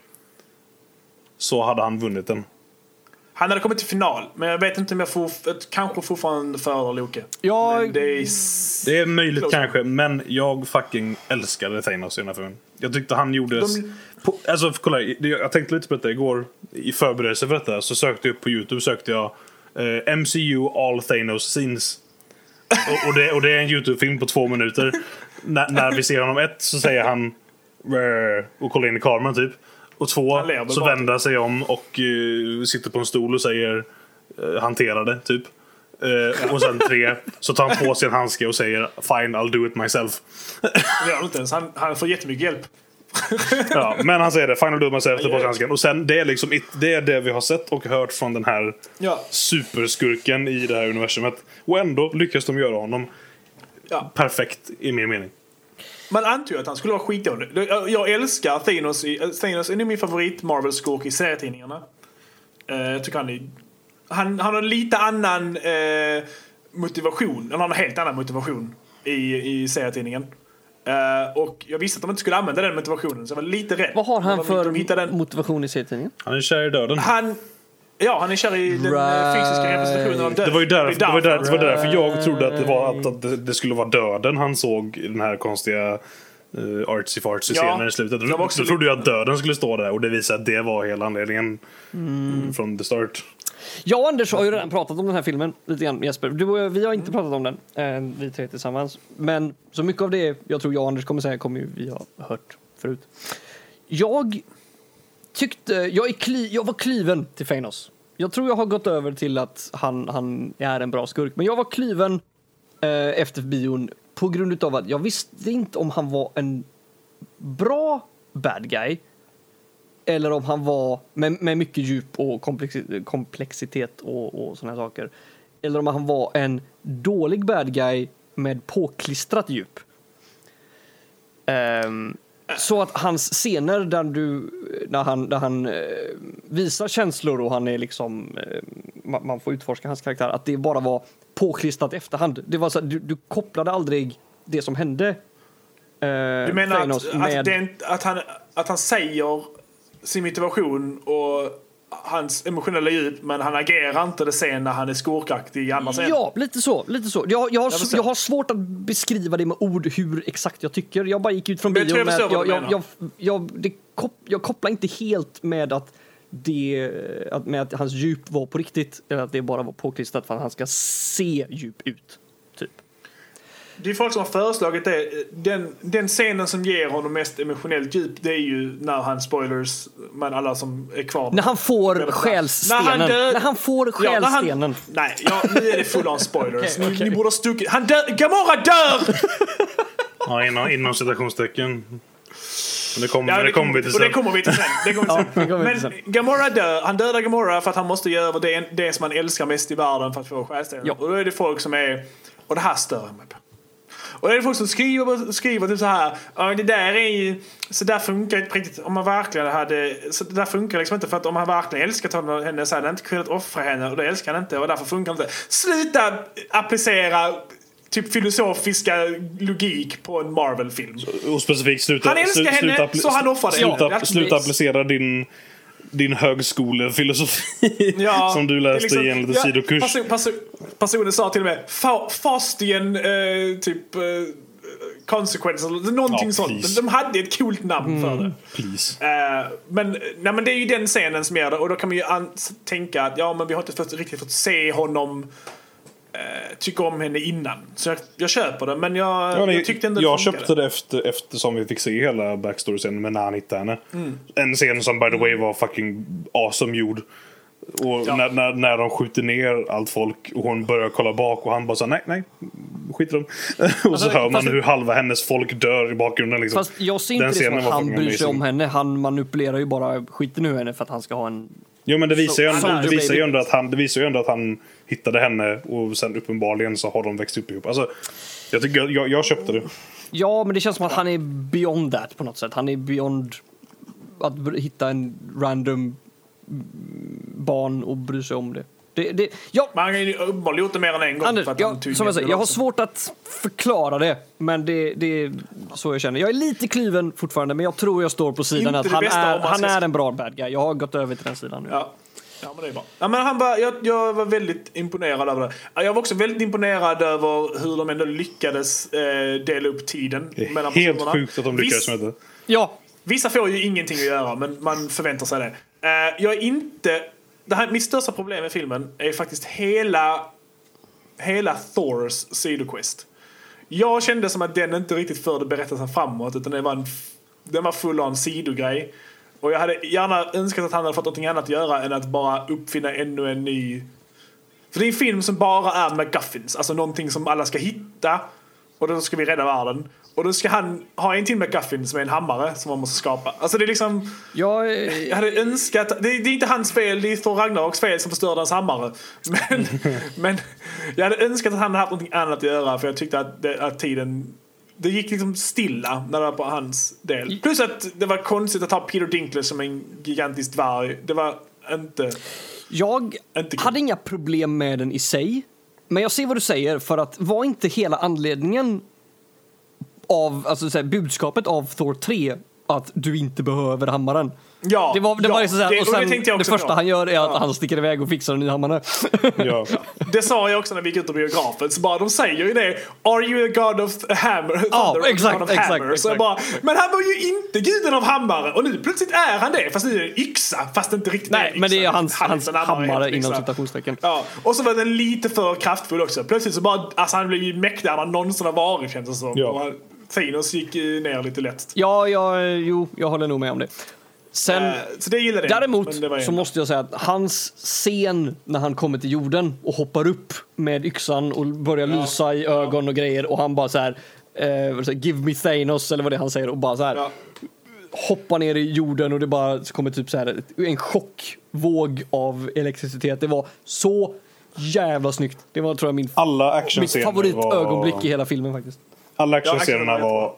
S2: så hade han vunnit den.
S1: Han hade kommit till final, men jag vet inte om jag får, jag kanske fortfarande föredrar Loke. Men det är...
S2: Det är möjligt
S1: Close.
S2: kanske, men jag fucking älskade Thanos i den här filmen. Jag tyckte han gjorde...
S1: De-
S2: På, alltså kolla, jag tänkte lite på detta igår. I förberedelse för detta så sökte jag upp på Youtube sökte jag eh, MCU All Thanos Scenes. Och, och, det, och det är en Youtube-film på två minuter. när, när vi ser honom ett så säger han "Rrr", och kollar in i kameran typ. Och två så
S1: bara.
S2: vänder han sig om och eh, sitter på en stol och säger uh, hantera det typ. Eh, och sen tre så tar han på sig en handske och säger fine I'll do it myself.
S1: Det gör han inte ens. Han, han får jättemycket hjälp.
S2: Ja, men han säger det, fine I'll do it myself, tar på sig handsken. Och sen det är liksom it, det är det vi har sett och hört från den här
S1: Ja.
S2: superskurken i det här universumet. Och ändå lyckas de göra honom
S1: ja.
S2: perfekt i min mening.
S1: Man antog ju att han skulle vara skitdålig. Jag, jag älskar Thanos. I, Thanos är nog min favorit Marvel-skurk i serietidningarna. Eh, jag tycker han är... Han, han har lite annan eh, motivation. Han har en helt annan motivation i, i serietidningen. Eh, och jag visste att de inte skulle använda den motivationen, så jag var lite rädd.
S3: vad har han
S1: de,
S3: för
S1: De en,
S3: motivation i serietidningen?
S2: Han är kär i döden.
S1: han, ja, han är kär i den
S3: Right.
S1: right. fysiska representationen av döden.
S2: Det var ju därför, det var där, det var därför jag
S3: Right.
S2: trodde att det var att, att det, skulle vara döden han såg i den här konstiga uh, artsy fartsy
S1: Ja,
S2: scenen i slutet.
S1: jag var också
S2: Då trodde jag att döden skulle stå där och det visade att det var hela anledningen från the start.
S3: Jag och Anders har ju redan pratat om den här filmen lite grann Jesper. Du och jag, vi har inte pratat om den, eh, vi tre tillsammans. Men så mycket av det jag tror jag och Anders kommer säga kommer ju vi ha hört förut. Jag tyckte, jag, är kli, jag var kliven till Thanos. Jag tror jag har gått över till att han, han är en bra skurk. Men jag var kliven eh, efter bion på grund av att jag visste inte om han var en bra bad guy eller om han var med, med mycket djup och komplexitet och, och såna här saker. Eller om han var en dålig bad guy med påklistrat djup. Um, så att hans scener där, du, där han, där han eh, visar känslor och han är liksom, eh, man, får utforska hans karaktär, att det bara var påklistrat i efterhand. Det var så, du, du kopplade aldrig det som hände eh,
S1: Du menar att, att, det att, han, att han säger sin motivation och hans emotionella djup men han agerar inte det sen när han är skurkaktig i andra scener?
S3: Ja, lite så. Lite så. Jag, jag, har,
S1: Jag
S3: jag har svårt att beskriva det med ord hur exakt jag tycker. Jag bara gick ut från bion med att jag, jag, jag, jag, det kop, jag kopplar inte helt med att det, att, med att hans djup var på riktigt eller att det bara var påklistrat för att han ska se djup ut.
S1: Det är folk som har föreslagit det. Den, den scenen som ger honom mest emotionellt djup det är ju när han, spoilers, men alla som är kvar.
S3: När han får
S1: När
S3: själsstenen.
S1: han dör-
S3: När han får
S1: Ja, när
S3: själsstenen.
S1: Nej, ja, nu är det full on spoilers.
S3: Okej,
S1: Ni,
S3: okej.
S1: ni borde ha stuckit. Han dör! Gamora dör!
S2: Ja, inom, inom citationstecken. Men det kommer,
S1: Ja,
S2: det kommer vi till
S1: och det
S2: sen.
S1: kommer vi till sen. Det kommer vi till
S3: Ja, det
S1: sen.
S3: kommer
S1: Men
S3: sen.
S1: Gamora dör. Han dödar Gamora för att han måste göra det, det som han älskar mest i världen för att få själsstenen.
S3: Ja.
S1: Och då är det folk som är... Och det här stör jag mig på. Och det är folk som skriver, skriver typ så här. Ja, det där är ju... Så där funkar inte riktigt. Om man verkligen hade... Så det där funkar liksom inte för att om han verkligen älskat henne så hade han inte kunnat offra henne och det älskar han inte och därför funkar det inte. Sluta applicera typ filosofiska logik på en Marvel-film.
S2: Och specifikt sluta...
S1: Han älskar
S2: slu-
S1: henne,
S2: sluta,
S1: så han offrar det.
S2: Sluta, sluta applicera din, din högskolefilosofi
S1: Ja,
S2: som du läste
S1: liksom-
S2: i en liten
S1: ja,
S2: sidokurs.
S1: Person, person, personen sa till och med Fa, Faustian eh, typ eh, consequences, eller någonting
S2: Ja,
S1: sånt. De hade ett coolt namn för det.
S2: Please.
S1: Eh, men, nej, men det är ju den scenen som gör det och då kan man ju tänka att ja men vi har inte fått, riktigt fått se honom eh, tycka om henne innan. Så jag, jag köper det men jag,
S2: Ja, nej,
S1: jag tyckte ändå
S2: jag
S1: det funkade.
S2: köpte det efter, eftersom vi fick se hela backstory-scenen med när han hittade henne.
S1: Mm.
S2: En scen som by the way var fucking awesome gjord. Och
S1: Ja.
S2: när, när, när de skjuter ner allt folk och hon börjar kolla bak och han bara så nej, nej, skit i dem. och så hör man hur halva hennes folk dör i bakgrunden liksom.
S3: Fast jag ser inte
S2: Den
S3: det som att han bryr sig om henne. Han manipulerar ju bara skiten ur henne för att han ska ha en...
S2: Jo men det visar ju ändå, det visar ju ändå att han, det visar ju ändå att han hittade henne och sen uppenbarligen så har de växt upp ihop. Alltså, jag, tycker, jag, jag köpte det.
S3: Ja, men det känns som att han är beyond that på något sätt. Han är beyond att hitta en random barn och bry sig om det. det, det ja,
S1: Men han har ju uppenbarligen gjort det mer än en gång.
S3: Anders,
S1: för att han
S3: jag, som jag säger, jag har svårt att förklara det, men det, det är så jag känner. Jag är lite kluven fortfarande, men jag tror jag står på sidan
S1: Inte
S3: att han är, han
S1: ska-
S3: är en bra bad guy. Jag har gått över till den sidan nu.
S1: Ja. Ja, men det är bra. Ja, men han var, jag, jag var väldigt imponerad över det. Ja, Jag var också väldigt imponerad över hur de ändå lyckades eh, dela upp tiden
S2: Det är
S1: mellan
S2: helt
S1: personerna.
S2: sjukt att de lyckades med det.
S3: Ja,
S1: Vissa får ju ingenting att göra, men man förväntar sig det. Eh, jag är inte... Det här, mitt största problem med filmen är faktiskt hela, hela Thors sidoquest. Jag kände som att den inte riktigt förde berättelsen framåt, utan det var en, den var full on sidogrej. Och jag hade gärna önskat att han hade fått något annat att göra än att bara uppfinna ännu en ny... För det är en film som bara är McGuffins, alltså någonting som alla ska hitta. Och då ska vi rädda världen. Och då ska han ha en till McGuffin som är en hammare som man måste skapa. Alltså det är liksom...
S3: jag,
S1: Jag hade önskat... Det är, det är inte hans fel, det är Thor Ragnaroks fel som förstörde hans hammare. Men, men jag hade önskat att han hade haft någonting annat att göra för jag tyckte att, det, att tiden... Det gick liksom stilla när det var på hans del. Plus att det var konstigt att ha Peter Dinklage som en gigantisk dvärg. Det var inte...
S3: jag
S1: Inte
S3: hade inga problem med den i sig. Men jag ser vad du säger, för att var inte hela anledningen av, alltså så här, budskapet av Thor 3 att du inte behöver hammaren?
S1: Ja,
S3: Det var, det
S1: ja,
S3: var liksom så här,
S1: det-
S3: och
S1: och det
S3: sen
S1: jag
S3: det
S1: också
S3: första
S1: på.
S3: han gör är att
S1: Ja.
S3: han sticker iväg och fixar en ny hammare.
S2: Ja.
S1: Det sa jag också när vi gick ut ur biografen. Så bara, de säger ju det. Are you a god of hammer?
S3: Ja, exakt,
S1: god of
S3: exakt,
S1: hammer. Så jag
S3: exakt.
S1: bara, men han var ju inte guden av hammare. Och nu plötsligt är han det. Fast nu är det yxa. Fast det inte riktigt
S3: Nej,
S1: är
S3: men det är
S1: yxa.
S3: hans,
S1: Han
S3: hans
S1: en hammare,
S3: inom
S1: yxa.
S3: citationstecken.
S1: Ja, och så var den lite för kraftfull också. Plötsligt så bara, alltså han blev ju mäktigare än han någonsin har varit känns det som.
S2: Ja.
S1: Och han- Thanos gick ju ner lite lätt.
S3: Ja, ja, jo, jag håller nog med om det. Sen,
S1: Eh, så det gillade jag.
S3: däremot
S1: det
S3: så måste jag säga att hans scen när han kommer till jorden och hoppar upp med yxan och börjar lysa i ögon och grejer och han bara så här, eh, give me Thanos eller vad det är han säger och bara så här
S1: Ja.
S3: hoppar ner i jorden och det bara kommer typ så här en chockvåg av elektricitet. Det var så jävla snyggt. Det var tror jag min,
S2: Alla
S3: mitt favoritögonblick
S2: var...
S3: i hela filmen faktiskt.
S2: Alla
S1: Ja,
S2: actionscenerna
S1: var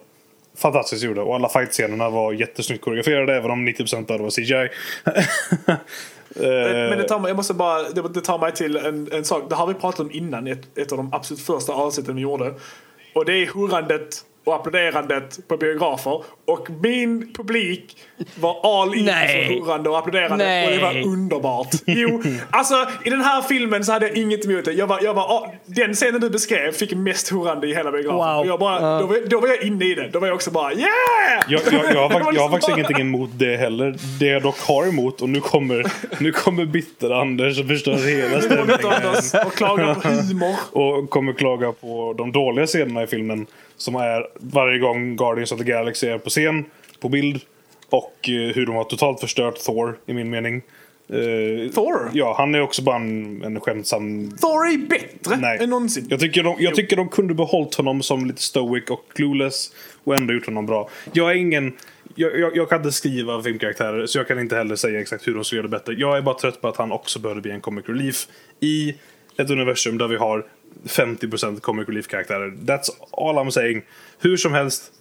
S2: fantastiskt gjorda och alla fightscenerna var jättesnyggt koreograferade även om 90% av det var CGI. Eh,
S1: men det tar mig, jag måste bara, det, det tar mig till en, en sak. Det har vi pratat om innan i ett, ett av de absolut första avsnitten vi gjorde. Och det är hurrandet och applåderandet på biografer. Och min publik var all in för hurrande och applåderande.
S3: Nej.
S1: Och det var underbart. Jo, alltså i den här filmen så hade jag inget emot det. Jag var, jag var, den scenen du beskrev fick mest hurrande i hela biografen.
S3: Wow.
S1: Och jag bara,
S3: Ja.
S1: då, var, då var jag inne i det. Då var jag också bara yeah!
S2: Jag, jag, jag,
S1: var
S2: fakt- jag har
S1: liksom
S2: faktiskt ingenting emot det heller. Det jag dock har emot, och nu kommer, nu kommer bitter-Anders och förstör hela stämningen.
S1: och klagar på humor.
S2: Och kommer klaga på de dåliga scenerna i filmen. Som är varje gång Guardians of the Galaxy är på scen, på bild. Och eh, hur de har totalt förstört Thor, i min mening. Eh,
S1: Thor?
S2: Ja, han är också bara en, en skämtsam
S1: Thor är bättre
S2: Nej.
S1: än någonsin.
S2: Jag tycker, de, jag tycker de kunde behållit honom som lite stoic och clueless och ändå gjort honom bra. Jag är ingen... Jag, jag, jag kan inte skriva filmkaraktärer så jag kan inte heller säga exakt hur de ska göra det bättre. Jag är bara trött på att han också behöver bli en comic relief i ett universum där vi har 50% comic relief-karaktärer. That's all I'm saying. Hur som helst,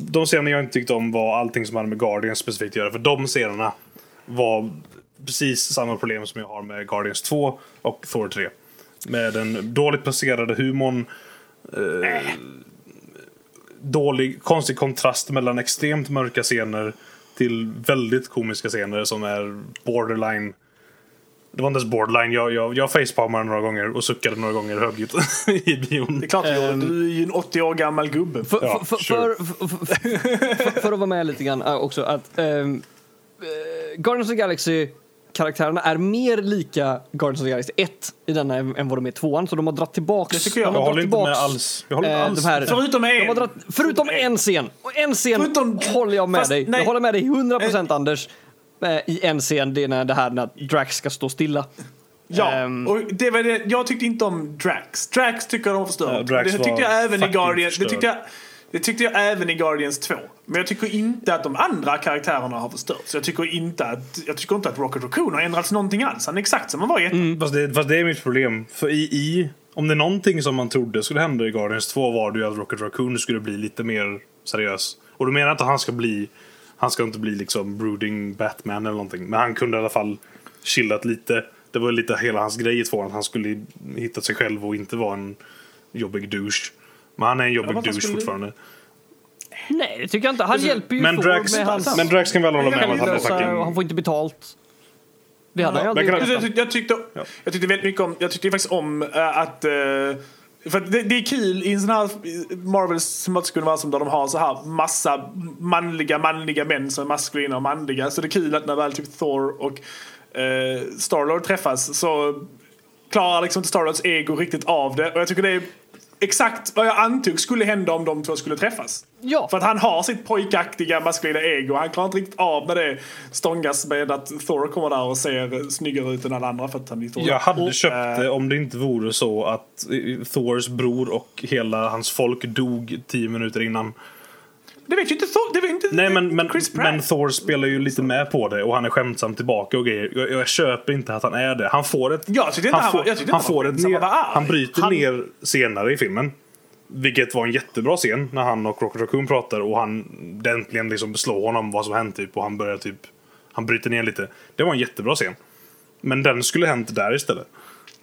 S2: de scener jag inte tyckte om var allting som hade med Guardians specifikt att göra. För de scenerna var precis samma problem som jag har med Guardians 2 och Thor 3. Med den dåligt placerade humorn. Eh, dålig, konstig kontrast mellan extremt mörka scener till väldigt komiska scener som är borderline. Det var inte ens borderline. Jag, jag, jag facepalmade några gånger och suckade några gånger högljutt i bion.
S1: Det är klart du gjorde.
S3: Ehm.
S1: Du är ju en 80 år gammal gubbe.
S3: För,
S2: Ja,
S3: för,
S2: sure.
S3: för, för, att vara med lite grann äh, också att um, Guardians of the Galaxy karaktärerna är mer lika Guardians of the Galaxy 1 i denna än, än vad de är i tvåan. Så de har dratt tillbaks.
S1: Det tycker jag.
S3: de
S2: Jag
S3: har
S2: håller
S3: dratt
S2: inte med
S3: tillbaks,
S2: alls. Jag håller inte
S3: eh,
S2: alls.
S3: de här,
S1: Förutom en.
S3: de har dratt, förutom en scen. Och en scen
S1: Förutom-
S3: håller jag med
S1: Fast
S3: dig.
S1: nej.
S3: Jag håller med dig 100% Anders. Eh, I en scen, det är när det här när Drax ska stå stilla.
S1: Ja,
S3: Ehm.
S1: och det var det. jag tyckte inte om Drax. Drax tycker de har förstört.
S2: Ja, Drax
S1: det tyckte jag även i Guardians. Det tyckte jag, det tyckte jag även i Guardians 2. Men jag tycker inte att de andra karaktärerna har förstörts. Jag tycker inte att, jag tycker inte att Rocket Raccoon har ändrats någonting alls. Han är exakt som han var i ettan.
S2: Fast, det, fast det är mitt problem. För i, i, om det är någonting som man trodde skulle hända i Guardians 2 var det ju att Rocket Raccoon skulle bli lite mer seriös. Och då menar jag inte att han ska bli han ska inte bli liksom brooding Batman eller någonting. Men han kunde i alla fall chillat lite. Det var lite hela hans grej i tvåan. Att han skulle hitta sig själv och inte vara en jobbig douche. Men han är en jobbig douche
S1: skulle-
S2: fortfarande.
S3: Nej, det tycker jag inte. Han hjälper ju
S2: Men Drax,
S3: med hans
S2: men Drax kan väl hålla med om att han är
S3: självlösa och han
S2: fucking...
S3: får inte betalt. Det hade ju
S2: men
S3: aldrig.
S1: Jag, jag, tyckte, jag tyckte väldigt mycket om, jag tyckte faktiskt om äh, att äh, för det, det är kul i en sån här Marvels cinematiska universum där de har så här massa manliga, manliga män som är maskulina och manliga. Så det är kul att när väl typ Thor och eh, Starlord träffas så klarar liksom inte Starlords ego riktigt av det. Och jag tycker det är exakt vad jag antog skulle hända om de två skulle träffas.
S3: Ja.
S1: För att han har sitt pojkaktiga maskulina ego. Han klarar inte riktigt av när det stångas med att Thor kommer där och ser snyggare ut än alla andra för att han är Thor.
S2: Jag hade
S1: Och,
S2: köpt
S1: eh,
S2: det om det inte vore så att eh, Thors bror och hela hans folk dog tio minuter innan.
S1: Det vet ju inte Thor. Det vet inte
S2: Nej men, men,
S1: Chris Pratt.
S2: men Thor spelar ju lite med på det och han är skämtsam tillbaka och grejer. Jag, jag köper inte att han är det. Han får ett...
S1: Jag tyckte inte han
S2: får,
S1: var- jag tyckte
S2: han
S1: han
S2: får ett ner,
S1: han
S2: bryter
S1: Han-
S2: ner senare i filmen. Vilket var en jättebra scen när han och Rocket Raccoon pratar och han äntligen liksom slår honom vad som hänt typ och han börjar typ... Han bryter ner lite. Det var en jättebra scen. Men den skulle hänt där istället.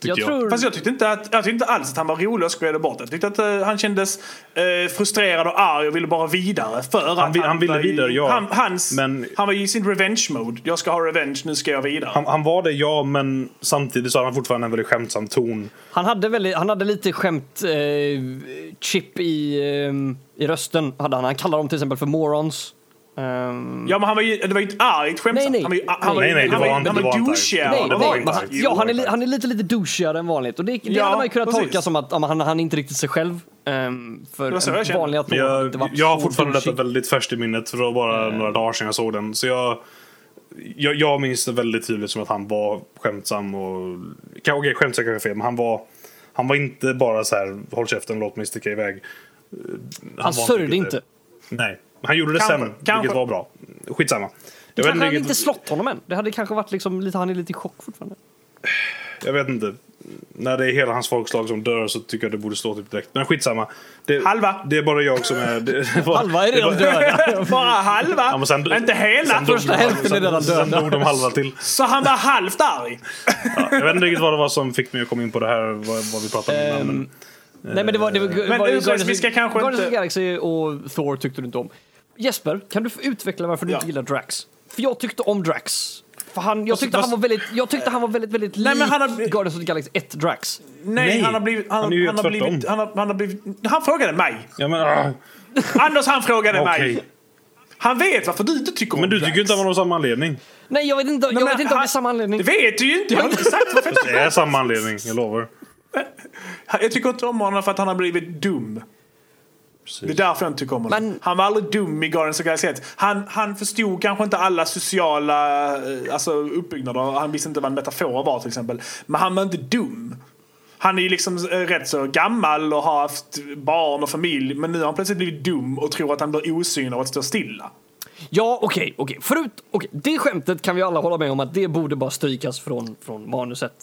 S3: Jag
S2: jag.
S3: tror...
S1: Fast jag tyckte, inte att, jag tyckte inte alls att han var rolig och skojade bort. Jag tyckte att eh, han kändes eh, frustrerad och arg och ville bara vidare. För att
S2: vill- han ville
S1: var i-
S2: vidare, ja.
S1: Han, hans,
S2: Men-
S1: han var i sin revenge mode. Jag ska ha revenge, nu ska jag vidare.
S2: Han, han var det, ja, men samtidigt så har han fortfarande en väldigt skämtsam ton.
S3: Han hade, väldigt, han hade lite skämt eh, chip i, eh, i rösten. Hade han. han kallade dem till exempel för morons. Ehm,
S1: Ja men han var ju, det var ju inte argt skämtsamt.
S3: Nej, nej.
S1: Han var ju, han var
S2: Nej, nej, det
S1: han var,
S2: var
S1: han
S2: det
S1: var
S2: var inte
S1: douchig.
S2: argt.
S3: Nej,
S2: det var
S3: han, ja, han, är, han är lite, lite douchigare än vanligt. Och det, det
S1: Ja,
S3: hade man ju kunnat
S1: precis.
S3: tolka som att han, han är inte riktigt sig själv. Um, för
S1: var jag
S3: en
S1: kände.
S3: vanliga hade
S2: jag,
S3: inte varit
S2: jag har fortfarande detta väldigt färskt i minnet för det var bara några dagar sedan jag såg den. Så jag, jag, jag minns det väldigt tydligt som att han var skämtsam och... Okej, okay, skämtsam kanske fel, men han var, han var inte bara så här håll käften låt mig sticka iväg. Han,
S3: Han
S2: var
S3: sörjde inte.
S2: det. Nej, han gjorde det
S1: Kanske,
S2: sen,
S1: kanske.
S2: vilket var bra. Skitsamma. Jag
S3: Kanske
S2: riktigt-
S3: inte slått honom än. Det hade kanske varit liksom lite, han är lite i chock fortfarande.
S2: Jag vet inte. När det är hela hans folkslag som dör så tycker jag det borde stå typ direkt. Men skitsamma. Det,
S1: Halva.
S2: Det är bara jag som är... Det, var,
S3: Halva är redan döda.
S1: Bara halva,
S2: Ja, sen-
S1: inte hela.
S3: Första hälften är redan
S2: sen, sen
S3: döda.
S2: dog de halva till.
S1: Så han var halvt arg.
S2: Ja, jag vet inte riktigt vad det var som fick mig att komma in på det här, vad, vad vi pratade om innan.
S3: Ehm,
S2: Men
S3: Nej men det var... Det var,
S1: Men
S3: var
S1: ursäkta, vi ska kanske
S3: Guardians
S1: inte-
S3: of the Galaxy och Thor tyckte du inte om. Jesper, kan du få utveckla varför du
S1: Ja.
S3: inte gillar Drax? För jag tyckte om Drax. För han, jag,
S1: Alltså,
S3: tyckte han var väldigt, jag tyckte han var väldigt, väldigt
S1: Nej,
S3: lik
S1: men han har-
S3: Guardians of the Galaxy 1 Drax.
S1: Nej,
S2: Nej,
S1: han har blivit... Han,
S2: han är ju
S1: han har blivit, han, har, han har blivit... Han frågade mig.
S2: Ja, men, ah,
S1: Anders han frågade
S2: Okej.
S1: mig. Han vet varför du inte tycker om
S2: men du
S1: Drax.
S2: tycker inte om av samma anledning.
S3: Nej, jag vet inte, jag
S1: Nej,
S3: vet inte om det
S1: han-
S3: är samma anledning.
S1: Det vet du ju inte. Jag har inte sagt varför.
S2: Det är samma anledning, jag lovar.
S1: Jag tycker inte om honom för att han har blivit dum. Det är därför jag inte tycker om honom.
S3: Men-
S1: Han var aldrig dum i Guardians of Galaxy 1. Han, han förstod kanske inte alla sociala eh, alltså, uppbyggnader. Han visste inte vad en metafor var till exempel. Men han var inte dum. Han är ju liksom eh, rätt så gammal och har haft barn och familj. Men nu har han plötsligt blivit dum och tror att han blir osynlig av att stå stilla.
S3: Ja, okej, okej. Förut, okej. Det skämtet kan vi alla hålla med om att det borde bara strykas från, från manuset.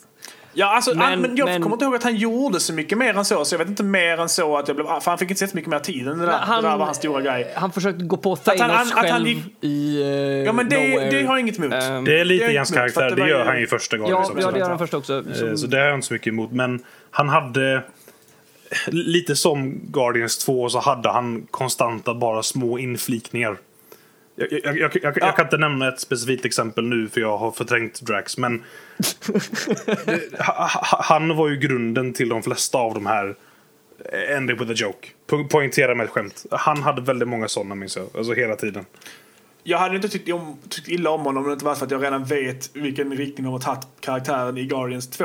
S1: Ja, alltså,
S3: Men-
S1: men, jag
S3: men-
S1: kommer inte ihåg att han gjorde så mycket mer än så. Så jag vet inte mer än så att jag blev... För han fick inte se så mycket mer tid än det där.
S3: Han-
S1: det där var hans stora grej.
S3: Han försökte gå på Thanos
S1: han- att han
S3: själv
S1: gick-
S3: i uh,
S1: Ja, men det, det har jag inget emot.
S3: Ehm,
S2: Det är lite hans karaktär,
S1: att
S2: det
S1: det
S2: gör han ju första gången.
S3: Ja, ja, det gör han först också.
S2: Eh,
S3: Som,
S2: Så det har jag inte så mycket emot. Men han hade... Lite som Guardians 2 så hade han konstanta bara små inflikningar. Jag, jag, jag, jag, kan inte nämna ett specifikt exempel nu för jag har förträngt Drax. Men ha- ha- han var ju grunden till de flesta av de här eh, Ending with a joke. Po poängtera med ett skämt. Han hade väldigt många sådana minns jag. Alltså hela tiden.
S1: Jag hade inte tyckt, om, tyckt illa om honom om det inte var för att jag redan vet vilken riktning de har tagit karaktären i Guardians 2.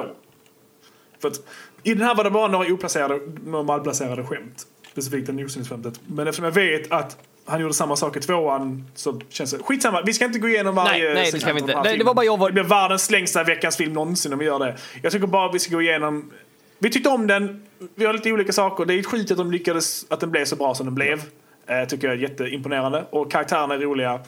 S1: För att i den här var det bara några oplacerade, några malplacerade skämt. Specifikt den osynlighetsskämtet. Men eftersom jag vet att han gjorde samma sak i tvåan så känns det... Skitsamma, vi ska inte gå igenom varje
S3: Nej, nej, det ska
S1: segment
S3: vi inte. Nej, det var bara jag var-
S1: Det blir världens längsta veckans film någonsin om vi gör det. Jag tycker bara vi ska gå igenom... Vi tyckte om den, vi har lite olika saker. Det är skit att de lyckades, att den blev så bra som den blev. Eh, tycker jag är jätteimponerande. Och karaktärerna är roliga.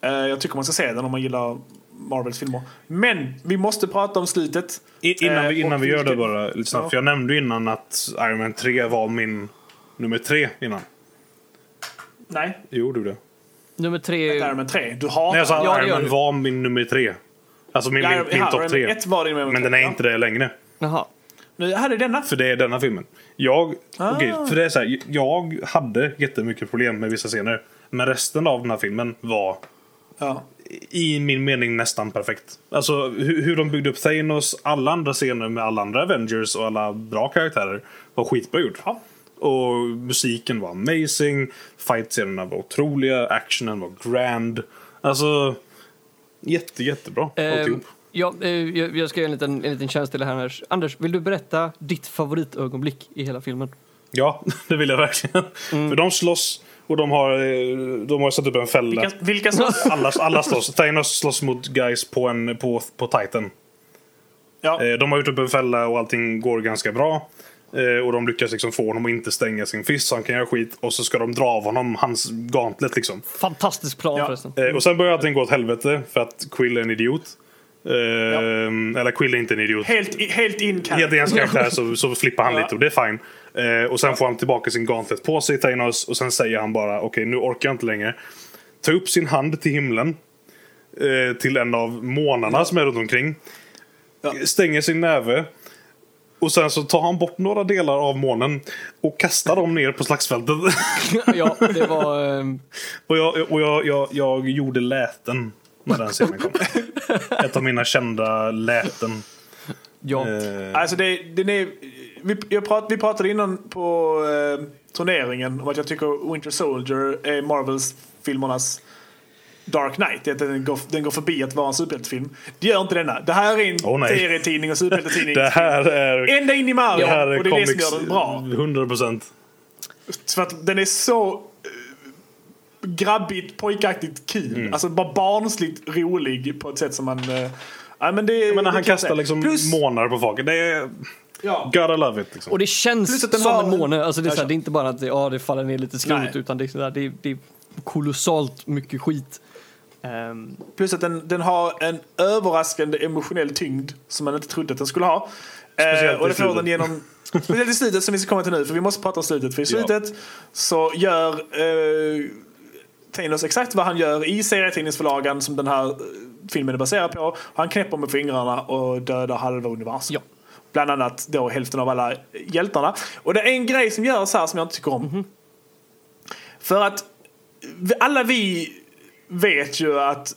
S1: Eh, jag tycker man ska se den om man gillar Marvels filmer. Men vi måste prata om slutet.
S2: I, innan vi,
S1: Eh,
S2: innan
S1: och
S2: vi gör det bara lite snabbt.
S1: Ja.
S2: För jag nämnde innan att Iron Man 3 var min nummer tre innan.
S1: Nej,
S2: Jo, du det.
S3: nummer tre...
S1: Iron Man 3. Du hatar
S2: Nej, jag sa att
S3: Ja,
S2: Iron Man var min nummer tre. Alltså min, min,
S1: Iron-
S2: min
S1: ja,
S2: topp
S1: Iron
S2: tre.
S1: 1 var din nummer
S2: Men den är
S1: ja.
S2: inte det längre.
S3: Jaha.
S1: Nu hade denna.
S2: För det är denna filmen. Jag,
S1: Ah.
S2: okej, för det är så här, jag hade jättemycket problem med vissa scener. Men resten av den här filmen var
S1: Ja.
S2: i min mening nästan perfekt. Alltså hur, hur de byggde upp Thanos, alla andra scener med alla andra Avengers och alla bra karaktärer var skitbra gjort.
S1: Ja.
S2: Och musiken var amazing, fight-scenerna var otroliga, actionen var grand. Alltså, jätte, jättebra
S3: Eh,
S2: alltihop.
S3: ja, eh, jag, jag ska göra en liten, en liten tjänst till det här Anders. Anders, vill du berätta ditt favoritögonblick i hela filmen?
S2: Ja, det vill jag verkligen. För de slåss och de har, eh, de har satt upp en fälla.
S1: Vilka, vilka som...
S2: Alla, alla slåss. Thanos slåss mot guys på, en, på, på Titan.
S1: Ja.
S2: Eh, De har gjort upp en fälla och allting går ganska bra. Eh, Och de lyckas liksom få honom att inte stänga sin fist så han kan göra skit. Och så ska de dra av honom hans gauntlet liksom.
S3: Fantastisk plan
S1: Ja.
S3: förresten.
S2: Eh, Och sen börjar allting gå åt helvete för att Quill är en idiot. Eh, Eller Quill är inte en idiot.
S1: Helt, helt in
S2: Helt i hans karaktär så, så flippar han
S1: Ja.
S2: lite och det är fine. Eh, och sen får han tillbaka sin gauntlet på sig, Thanos, och sen säger han bara okej nu orkar jag inte längre. Ta upp sin hand till himlen. Eh, till en av månarna som är runt omkring.
S1: Ja.
S2: Stänger sin näve. Och sen så tar han bort några delar av månen och kastar dem ner på slagsfältet.
S3: ja, det var... ehm,
S2: och jag, och jag, jag, jag gjorde läten när den scenen kom. Ett av mina kända läten.
S3: ja.
S2: Eh,
S1: Alltså det, den är, vi, jag prat, vi pratade innan på eh, turneringen om att jag tycker Winter Soldier är Marvels filmernas Dark Knight. Att den, går, den går förbi att vara en superhjältefilm. Det gör inte denna. Det här är en
S2: nej.
S1: serietidning och superhjältetidning.
S2: det här är...
S1: Ända in i marken.
S2: Det här är
S1: och det är det som
S2: comics
S1: gör den bra.
S2: 100 procent.
S1: För att den är så eh, grabbigt, pojkaktigt kul.
S2: Mm.
S1: Alltså bara barnsligt rolig på ett sätt som man... ja, men det,
S2: Men när
S1: det
S2: han
S1: jag
S2: kastar liksom
S1: Plus,
S2: månar på folk. Det är...
S1: ja,
S2: Gotta love it. Liksom.
S3: Och det känns
S1: Plus att den
S3: som
S1: har-
S3: en måne. Alltså det, är
S1: Jag
S3: så här, det är inte bara att det, ja, det faller ner lite skrot, utan det är, sådär, det, är, det är kolossalt mycket skit. Ehm,
S1: plus att den, den har en överraskande emotionell tyngd som man inte trodde att den skulle ha.
S2: Speciellt
S1: Eh, och det får den genom... Speciellt i slutet som vi ska komma till nu, för vi måste prata om slutet. För i
S2: Ja.
S1: slutet så gör eh, Thanos exakt vad han gör i serietidningsförlagen som den här eh, filmen är baserad på. Han knäpper med fingrarna och dödar halva universum.
S3: Ja.
S1: bland annat då hälften av alla hjältarna. Och det är en grej som görs här som jag inte tycker om. För att alla vi vet ju att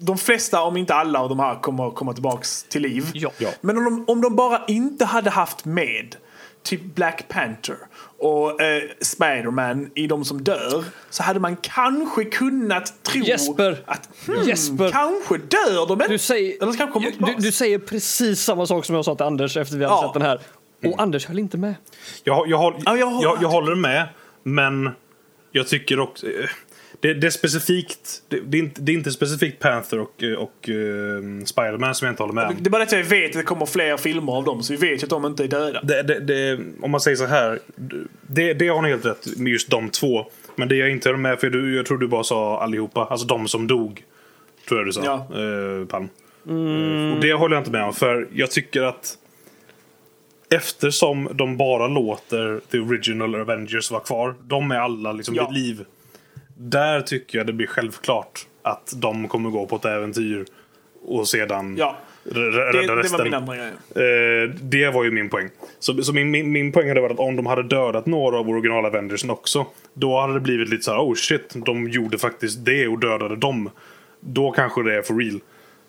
S1: de flesta, om inte alla av de här kommer komma tillbaks till liv.
S3: Ja.
S2: Ja.
S1: Men om de, om de bara inte hade haft med typ Black Panther och eh, Spiderman i de som dör så hade man kanske kunnat tro
S3: Jesper.
S1: att hmm,
S3: Jesper.
S1: kanske dör de inte.
S3: Du säger,
S1: Eller så kanske kommer
S3: du, du säger precis samma sak som jag sa till Anders efter vi hade
S1: Ja.
S3: sett den här. Och Anders höll inte med.
S2: Jag, jag, håll,
S1: Ja, jag
S2: jag, jag, håller med, men jag tycker också... Det, det är specifikt... Det, det, är inte, det är inte specifikt Panther och, eh, och uh, Spiderman som jag inte håller med om.
S1: Det är bara det att jag vet att det kommer fler filmer av dem så vi vet att de inte är döda.
S2: Om man säger så här. Det, det har ni helt rätt med just de två. Men det jag inte håller med för du, jag tror du bara sa allihopa. Alltså de som dog. Tror jag du sa.
S1: Ja.
S2: Eh, Palm. Eh, och det håller jag inte med om. För jag tycker att Eftersom de bara låter The Original Avengers vara kvar. De är alla liksom
S1: Ja.
S2: vid liv. Där tycker jag det blir självklart att de kommer gå på ett äventyr. Och sedan
S1: Ja, det,
S2: rädda
S1: det
S2: resten.
S1: var min andra grej.
S2: Eh, det var ju min poäng. Så, så min, min, min poäng hade varit att om de hade dödat några av original Avengersen också. Då hade det blivit lite så här: oh shit, de gjorde faktiskt det och dödade dem. Då kanske det är for real.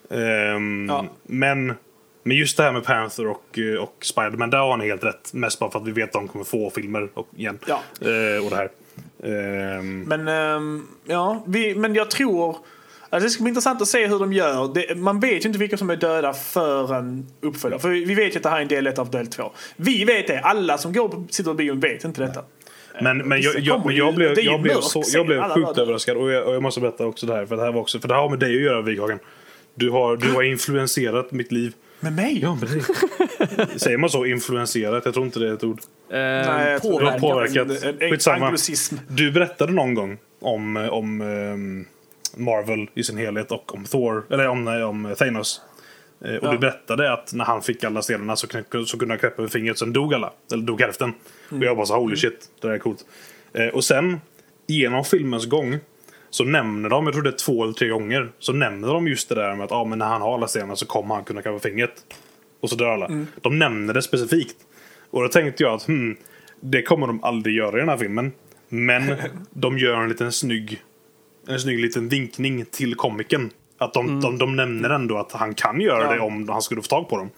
S2: Ehm,
S1: Ja.
S2: Men, men just det här med Panther och, eh, och Spiderman, där har ni helt rätt. Mest bara för att vi vet att de kommer få filmer och, igen.
S1: Ja.
S2: Eh, och det här. Ehm,
S1: Men, ehm, ja, vi, men jag tror... Alltså det ska bli intressant att se hur de gör. Det, man vet ju inte vilka som är döda för en uppföljare. För vi, vi vet ju att det här är en del 1 av del 2. Vi vet det. Alla som går på, sitter på bion vet inte detta.
S2: Men, men jag,
S1: det
S2: jag, jag blev, jag blev, så, jag blev sjukt
S1: dagar.
S2: överraskad. Och jag, och jag måste berätta också det här. För det här, var också, för det här har med dig att göra, Wighagen. Du har, du har influenserat mitt liv.
S1: Med mig?
S2: Ja, det, säger man så? Influenserat? Jag tror inte det är ett ord.
S3: Eh,
S1: Nej,
S2: påverkat.
S1: En, en,
S2: Skitsamma.
S1: anglicism.
S2: Du berättade någon gång om, om ehm, Marvel i sin helhet och om Thor, eller om, nej, om Thanos. Eh, och
S1: Ja.
S2: du berättade att när han fick alla stenarna så, knä- så kunde han knäppa med fingret, sen dog alla. Eller dog hälften. Och jag bara så holy shit, det där är coolt. Eh, och sen, genom filmens gång, så nämner de, jag tror det är två eller tre gånger, så nämner de just det där med att ah, men när han har alla stenarna så kommer han kunna knäppa fingret. Och så dör alla. De nämner det specifikt. Och då tänkte jag att hmm, det kommer de aldrig göra i den här filmen. Men de gör en liten snygg, en snygg liten vinkning till komiken. Att de, de, de nämner ändå att han kan göra
S1: Ja.
S2: det om han skulle få tag på dem.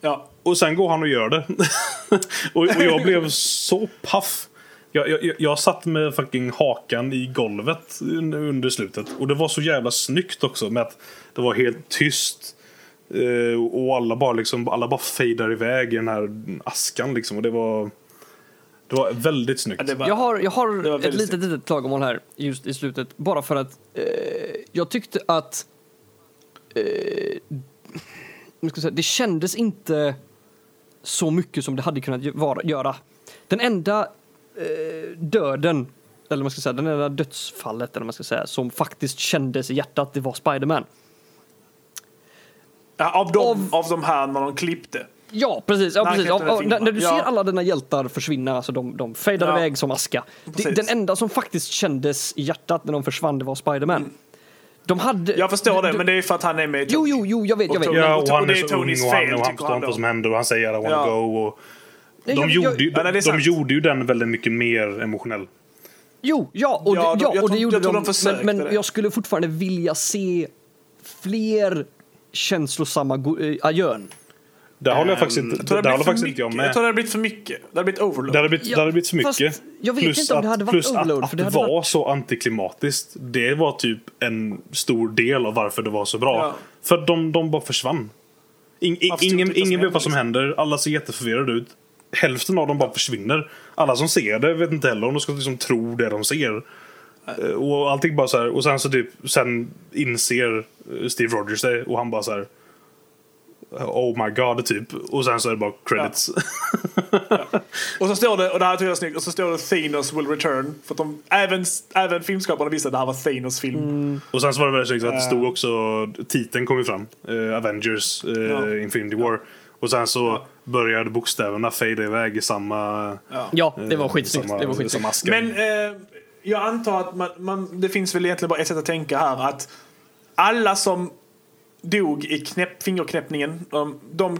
S1: Ja.
S2: Och sen går han och gör det. och, och jag blev så paff. Jag, jag, jag- satt med fucking hakan i golvet under slutet. Och det var så jävla snyggt också med att det var helt tyst. Eh, och alla bara liksom, alla bara fejdar iväg i den här askan liksom. Och det var, det var väldigt snyggt.
S1: Ja, var,
S3: Jag har, jag har ett litet, litet klagomål här just i slutet. Bara för att eh, jag tyckte att eh, jag ska säga, det kändes inte så mycket som det hade kunnat vara, göra. Den enda eh, döden, eller man ska säga, den enda dödsfallet eller man ska säga, som faktiskt kändes i hjärtat, det var Spiderman.
S1: ja, av, de,
S3: av-
S1: av de här när de klippte.
S3: Ja, precis. Ja, precis. Ja, när, när du ser alla dina hjältar försvinna, alltså de, de fejdar
S1: Ja.
S3: iväg som aska.
S1: Precis.
S3: den enda som faktiskt kändes i hjärtat när de försvann, det var Spiderman. De hade...
S1: Jag förstår det,
S3: de-
S1: men det är för att han är med.
S3: Jo, jo, jo, jag vet, jag vet.
S1: Och
S2: Ja,
S1: Och
S2: han
S1: och det
S2: är
S1: är
S2: så ung
S1: Tonys
S2: och han, och han förstår inte vad som händer och han säger I wanna
S1: Ja.
S2: go. Och de,
S3: jag-
S2: gjorde,
S3: jag-
S2: ju, de
S1: sant.
S2: gjorde ju den väldigt mycket mer emotionell.
S3: Jo, ja, och,
S1: Ja, de-
S3: ja, och det gjorde de.
S1: de försökte
S3: men
S1: det.
S3: men jag skulle fortfarande vilja se fler känslosamma äh, adjön.
S2: Där håller jag faktiskt inte,
S1: Jag
S2: där håller faktiskt inte jag
S1: mycket.
S2: med.
S1: Jag tror det hade blivit för mycket. Det hade blivit overload.
S2: Det hade blivit,
S3: Ja,
S2: det hade blivit för mycket.
S3: jag vet inte om det hade varit
S2: plus
S3: overload,
S2: Att,
S3: för
S2: att
S3: det
S2: det var
S3: varit-
S2: så antiklimatiskt. Det var typ en stor del av varför det var så bra.
S1: Ja.
S2: För de, de bara försvann. In, in, ingen
S1: inte vad som
S2: ingen vet vad som
S1: hände,
S2: händer. Alla ser jätteförvirrade ut. Hälften av dem bara försvinner. Alla som ser det vet inte heller om de ska liksom tro det de ser. Eh, Och allting bara så här. Och sen så typ, sen inser eh, Steve Rogers det och han bara så här. Oh my god, typ. Och sen så är det bara credits.
S1: Och så står det, och det här tycker jag är snyggt, och så står det Thanos will return. För att de, även, även filmskaparna visste att det här var Thanos film.
S3: Mm.
S2: Och sen så var det väldigt snyggt att det
S1: Eh.
S2: stod också, titeln kom ju fram. eh, Avengers, eh,
S1: Ja.
S2: Infinity War. Och sen så började bokstäverna fejda iväg i samma...
S3: Ja, det var
S2: eh,
S3: skitsnyggt.
S2: samma-
S3: Det var skitsnyggt.
S1: Men eh, jag antar att man, man, det finns väl egentligen bara ett sätt att tänka här. Att alla som dog i knäpp, fingerknäppningen, de, de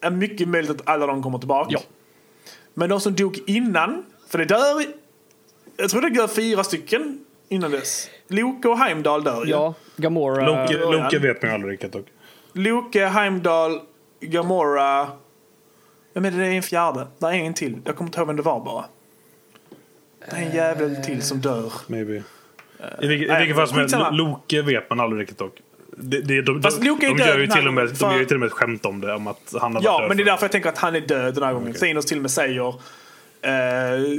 S1: är mycket möjligt att alla de kommer tillbaka.
S3: Ja.
S1: Men de som dog innan, för det dör, jag tror det dör fyra stycken innan dess. Loke och Heimdall dör ju.
S3: Ja, Gamora.
S2: Loke. Loke vet man ju aldrig riktigt dock.
S1: Loke, Heimdall, Gamora. Jag menar det är en fjärde. Det är en till. Jag kommer inte ihåg vem det var bara. Det är en jävel till som dör.
S2: Maybe. I vilket, i
S1: nej,
S2: vilket fall som helst. Loke vet man aldrig riktigt dock. Det, det, de,
S1: Fast
S2: de,
S1: är
S2: de, gör ju till och med,
S1: gången,
S2: de
S1: för-
S2: gör ju till och med ett skämt om det. Om att han har
S1: Ja,
S2: varit
S1: men det är därför jag tänker att han är död den här gången.
S2: Okej.
S1: Thanos till och med säger eh,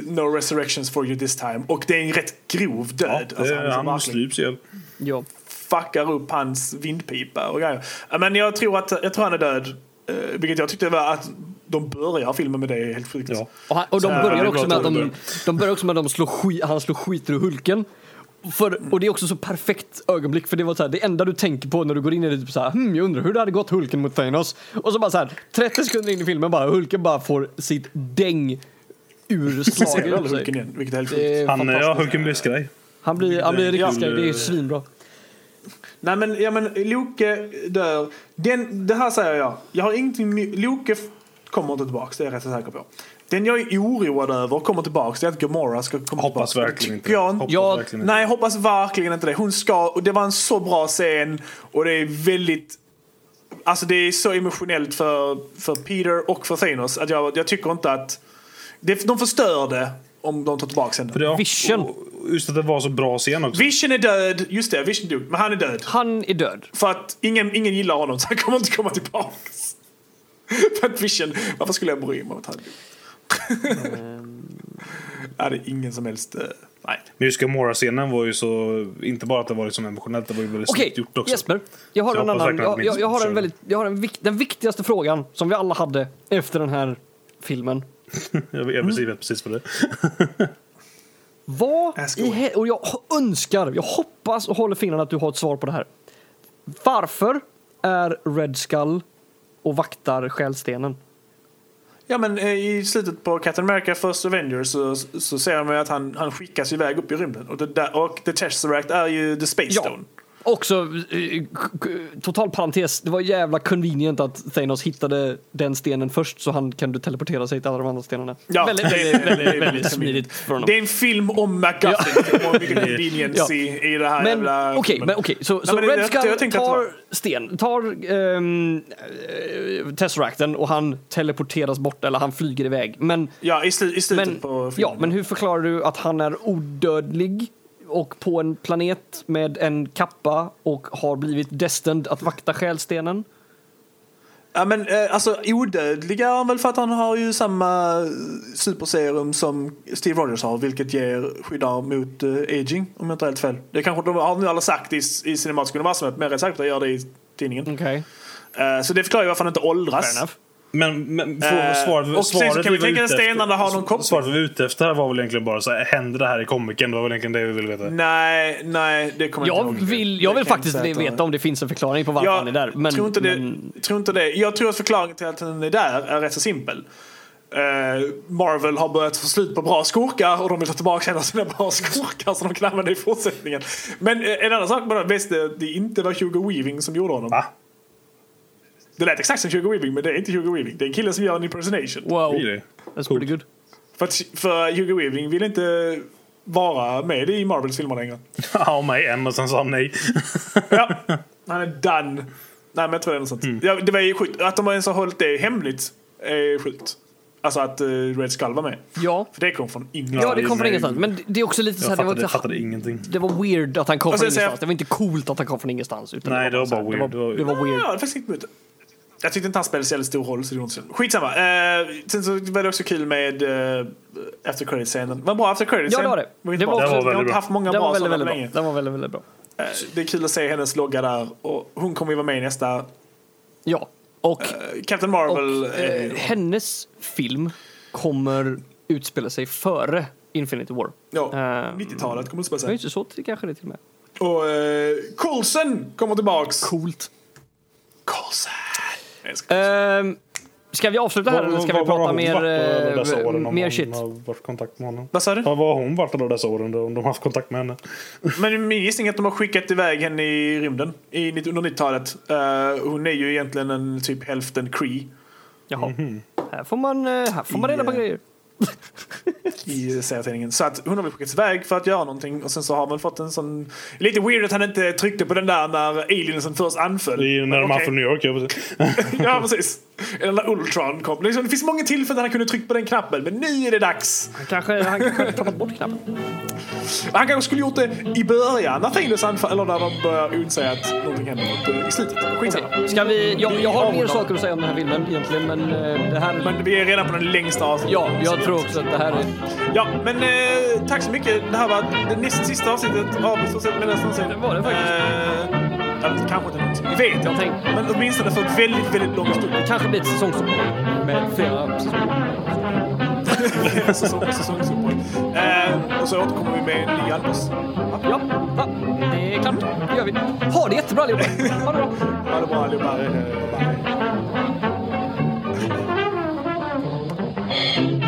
S1: No resurrections for you this time. Och det är en rätt grov
S2: Ja,
S1: död.
S2: det,
S1: Alltså, han är
S2: han
S1: verkligen-
S2: slyps ihjäl.
S3: Ja.
S1: fuckar upp hans vindpipa och grejer. Ja, Men jag tror att jag tror han är död. Eh, vilket jag tyckte var att de börjar filmen med det är helt sjukt.
S2: Ja.
S3: Och, han, och de börjar
S2: Ja,
S3: också med att de, de börjar också med att de slår skit, han slår skit ur Hulken. För, och det är också så perfekt ögonblick för det var så här, det enda du tänker på när du går in i det typ så här, hmm, jag undrar hur det hade gått Hulken mot Thanos. Och så bara så här, 30 sekunder in i filmen bara Hulken bara får sitt däng ur
S1: Ser
S3: slaget
S1: du
S3: ur sig.
S1: Hulken igen? Vilket är helt sjukt.
S2: Han, ja. Hulken blir skraj.
S3: Han blir, han blir
S1: Ja.
S3: riktigt skraj, det är svinbra.
S1: Nej men, ja, men Loke dör. Den, det här säger jag. Jag har ingenting Loke kommer inte tillbaka, det är jag rätt säker på. Den jag är oroad över kommer tillbaka, det är att Gamora ska komma
S2: Hoppas
S1: tillbaka.
S2: verkligen inte.
S1: Jag,
S2: Hoppas
S3: Ja,
S2: verkligen inte.
S1: Nej, jag hoppas verkligen inte det. Hon ska, och det var en så bra scen och det är väldigt Alltså det är så emotionellt för, för Peter och för Thanos att jag, jag tycker inte att det, de förstör det om de tar tillbaka henne.
S2: Ja,
S3: Vision.
S2: och Just att det var så bra scen också.
S1: Vision är död, just det, Vision dog, men han är död.
S3: Han är död.
S1: För att ingen, ingen gillar honom så han kommer inte komma tillbaka. för att Vision, varför skulle jag bry mig om att han dog? det är ingen som helst, eh, nej.
S2: Men just Gamora-scenen var ju så... Inte bara att det var liksom emotionellt, det var ju väldigt
S3: Okej,
S2: snyggt gjort också.
S3: Jesper. Jag har
S2: Så jag
S3: en annan, jag, jag, jag har en väldigt, jag har en vik, den viktigaste frågan som vi alla hade efter den här filmen.
S2: Jag vet precis, vet precis vad det är.
S3: Vad i och jag önskar, jag hoppas och håller fingrarna att du har ett svar på det här. Varför är Red Skull och vaktar själstenen?
S1: Ja men eh, i slutet på Captain America First Avengers så, så ser man ju att han, han skickas iväg upp i rymden. Och, det där, och The Tesseract är ju The Space
S3: Ja. Också, eh, total parentes, det var jävla convenient att Thanos hittade den stenen först så han kunde teleportera sig till alla de andra stenarna.
S1: Ja,
S3: väldigt, väldigt, väldigt,
S1: väldigt
S3: smidigt för honom.
S1: Det är en film om McGuffin. Ja. mycket convenience
S3: Ja.
S1: i, det här
S3: Men
S1: jävla
S3: okej,
S1: filmen.
S3: men okej, så, så
S1: det-
S3: Red Skull tar sten, tar um, Tesseracten och han teleporteras bort eller han flyger iväg. Men,
S1: Ja, i, slu, i slutet
S3: men,
S1: på filmen.
S3: ja, men hur förklarar du att han är odödlig och på en planet med en kappa och har blivit destined att vakta själstenen?
S1: Ja, men eh, alltså odödliga är han väl för att han har ju samma superserum som Steve Rogers har vilket ger skyddar mot eh, aging om jag inte har helt fel. Det kanske de har nu alla sagt i, i cinematiska universumet men jag är rätt säker på att jag gör det i tidningen.
S3: Okej,
S1: Eh, så det förklarar ju varför han inte åldras.
S2: Men, men
S1: Eh,
S2: för, svaret,
S1: och sen så
S2: svaret
S1: kan vi tänka
S2: efter-
S1: stenarna har någon koppling.
S2: Svaret vi var ute efter var väl egentligen bara så här, händer det här i komikern? Det var väl egentligen det vi ville veta.
S1: Nej, nej, det kommer jag
S3: Jag
S1: inte ihåg.
S3: vill, jag vill faktiskt veta om det finns en förklaring på varför
S1: Jag
S3: han är där. Men,
S1: tror, inte det,
S3: men,
S1: tror inte det. Jag tror att förklaringen till att han är där är rätt så simpel. Eh, Marvel har börjat få slut på bra skurkar och de vill ta tillbaka alla sina bra skurkar som de kan använda i fortsättningen. Men eh, en annan sak bara, visst det, det inte var Hugo Weaving som gjorde honom.
S2: Va?
S1: Det lät exakt som Hugo Weaving men det är inte Hugo Weaving. Det är en kille som gör en impersonation.
S3: wow,
S2: Really?
S3: that's pretty good.
S1: För, att, för Hugo Weaving vill inte vara med i Marvels filmer längre.
S2: Ja, mig en och sen sa han nej.
S1: Ja, han är done. Nej men jag tror det är något sånt.
S3: Mm.
S1: Ja, det var ju sjukt. Att de ens har hållit det hemligt är sjukt. Alltså att uh, Red Skull var med.
S3: Ja,
S1: För det kom från ingen.
S3: ja det kom från ingenstans. Men det är också lite så
S2: Jag
S3: här, det var,
S2: fattade, fattade ingenting.
S3: det var weird att han kom från ingenstans. Det var inte coolt att han kom från ingenstans. Utan
S2: Nej, det var
S3: så här,
S2: bara weird.
S3: Det var, det var
S1: Ja,
S3: weird.
S1: det är faktiskt inte det. Jag tyckte inte han spelade så jävla stor roll så det inte. Skitsamma. Uh, sen så var det också kul med uh, after credit-scenen. Vad bra after credit
S3: Ja, det var det.
S1: Vi
S3: Det var
S1: har
S2: också-
S1: inte
S2: väldigt bra.
S1: haft många
S3: Den
S1: bra
S3: var väldigt,
S1: sådana länge.
S3: bra. Den var väldigt, väldigt bra.
S1: Eh, det är kul att se hennes logga där. Och hon kommer ju vara med i nästa.
S3: Ja, och,
S1: Eh, Captain Marvel.
S3: och eh, hennes film kommer utspela sig före Infinity War.
S1: ja,
S3: eh,
S1: 90-talet kommer det spela sig.
S3: inte så kanske det till och med.
S1: Och uh, Coulson kommer tillbaks.
S3: Coolt.
S1: Coulson.
S3: Ehm, ska vi avsluta här eller ska vi
S2: Var- var har
S3: prata mer, eh, mer shit?
S2: varit i kontakt med honom?
S1: Vad sa du?
S2: Var var har hon varit alla dessa åren då, om de har haft kontakt med henne?
S1: Men min gissning är att de har skickat iväg henne i rymden i, under 90-talet. Eh, hon är ju egentligen en typ hälften Cree.
S3: Jaha. Här får man, eh, här får man reda på grejer.
S1: i serietidningen. Så att hon har väl skickats iväg för att göra någonting och sen så har väl fått en sån... Lite weird att han inte tryckte på den där när aliensen först anföll.
S2: Är när de
S1: okej.
S2: från New York. Ja, precis.
S1: ja, precis. Eller när Ultron kom. Liksom, det finns många tillfällen han kunde tryckt på den knappen, men nu är det dags.
S3: Han kanske, han kanske tappat bort knappen.
S1: Han kanske skulle gjort det i början när Thanos anfall, eller när de börjar inse att någonting händer något i slutet. Skitsamma.
S3: Okej, Ska vi, jag, jag har mer saker att säga om den här filmen egentligen, men eh, det här...
S1: Men vi är redan på den längsta avsnittet.
S3: Ja, jag tror också att det här är...
S1: Ja, men eh, tack så mycket. Det här var det näst sista avsnittet av stort sett Mellan någonsin.
S3: Det var det faktiskt.
S1: Eh, eller kanske inte någonting. Det vet jag inte. Men åtminstone för väldigt, väldigt långa stunder.
S3: Det kanske blir ett säsongsuppehåll med flera säsonger.
S1: Säsong, säsongsuppehåll. Eh, och så återkommer vi med en ny Albers.
S3: Ja, va? det är klart. Det gör vi. Ha det jättebra allihopa. Ha det bra.
S1: ha det bra allihopa. Bye.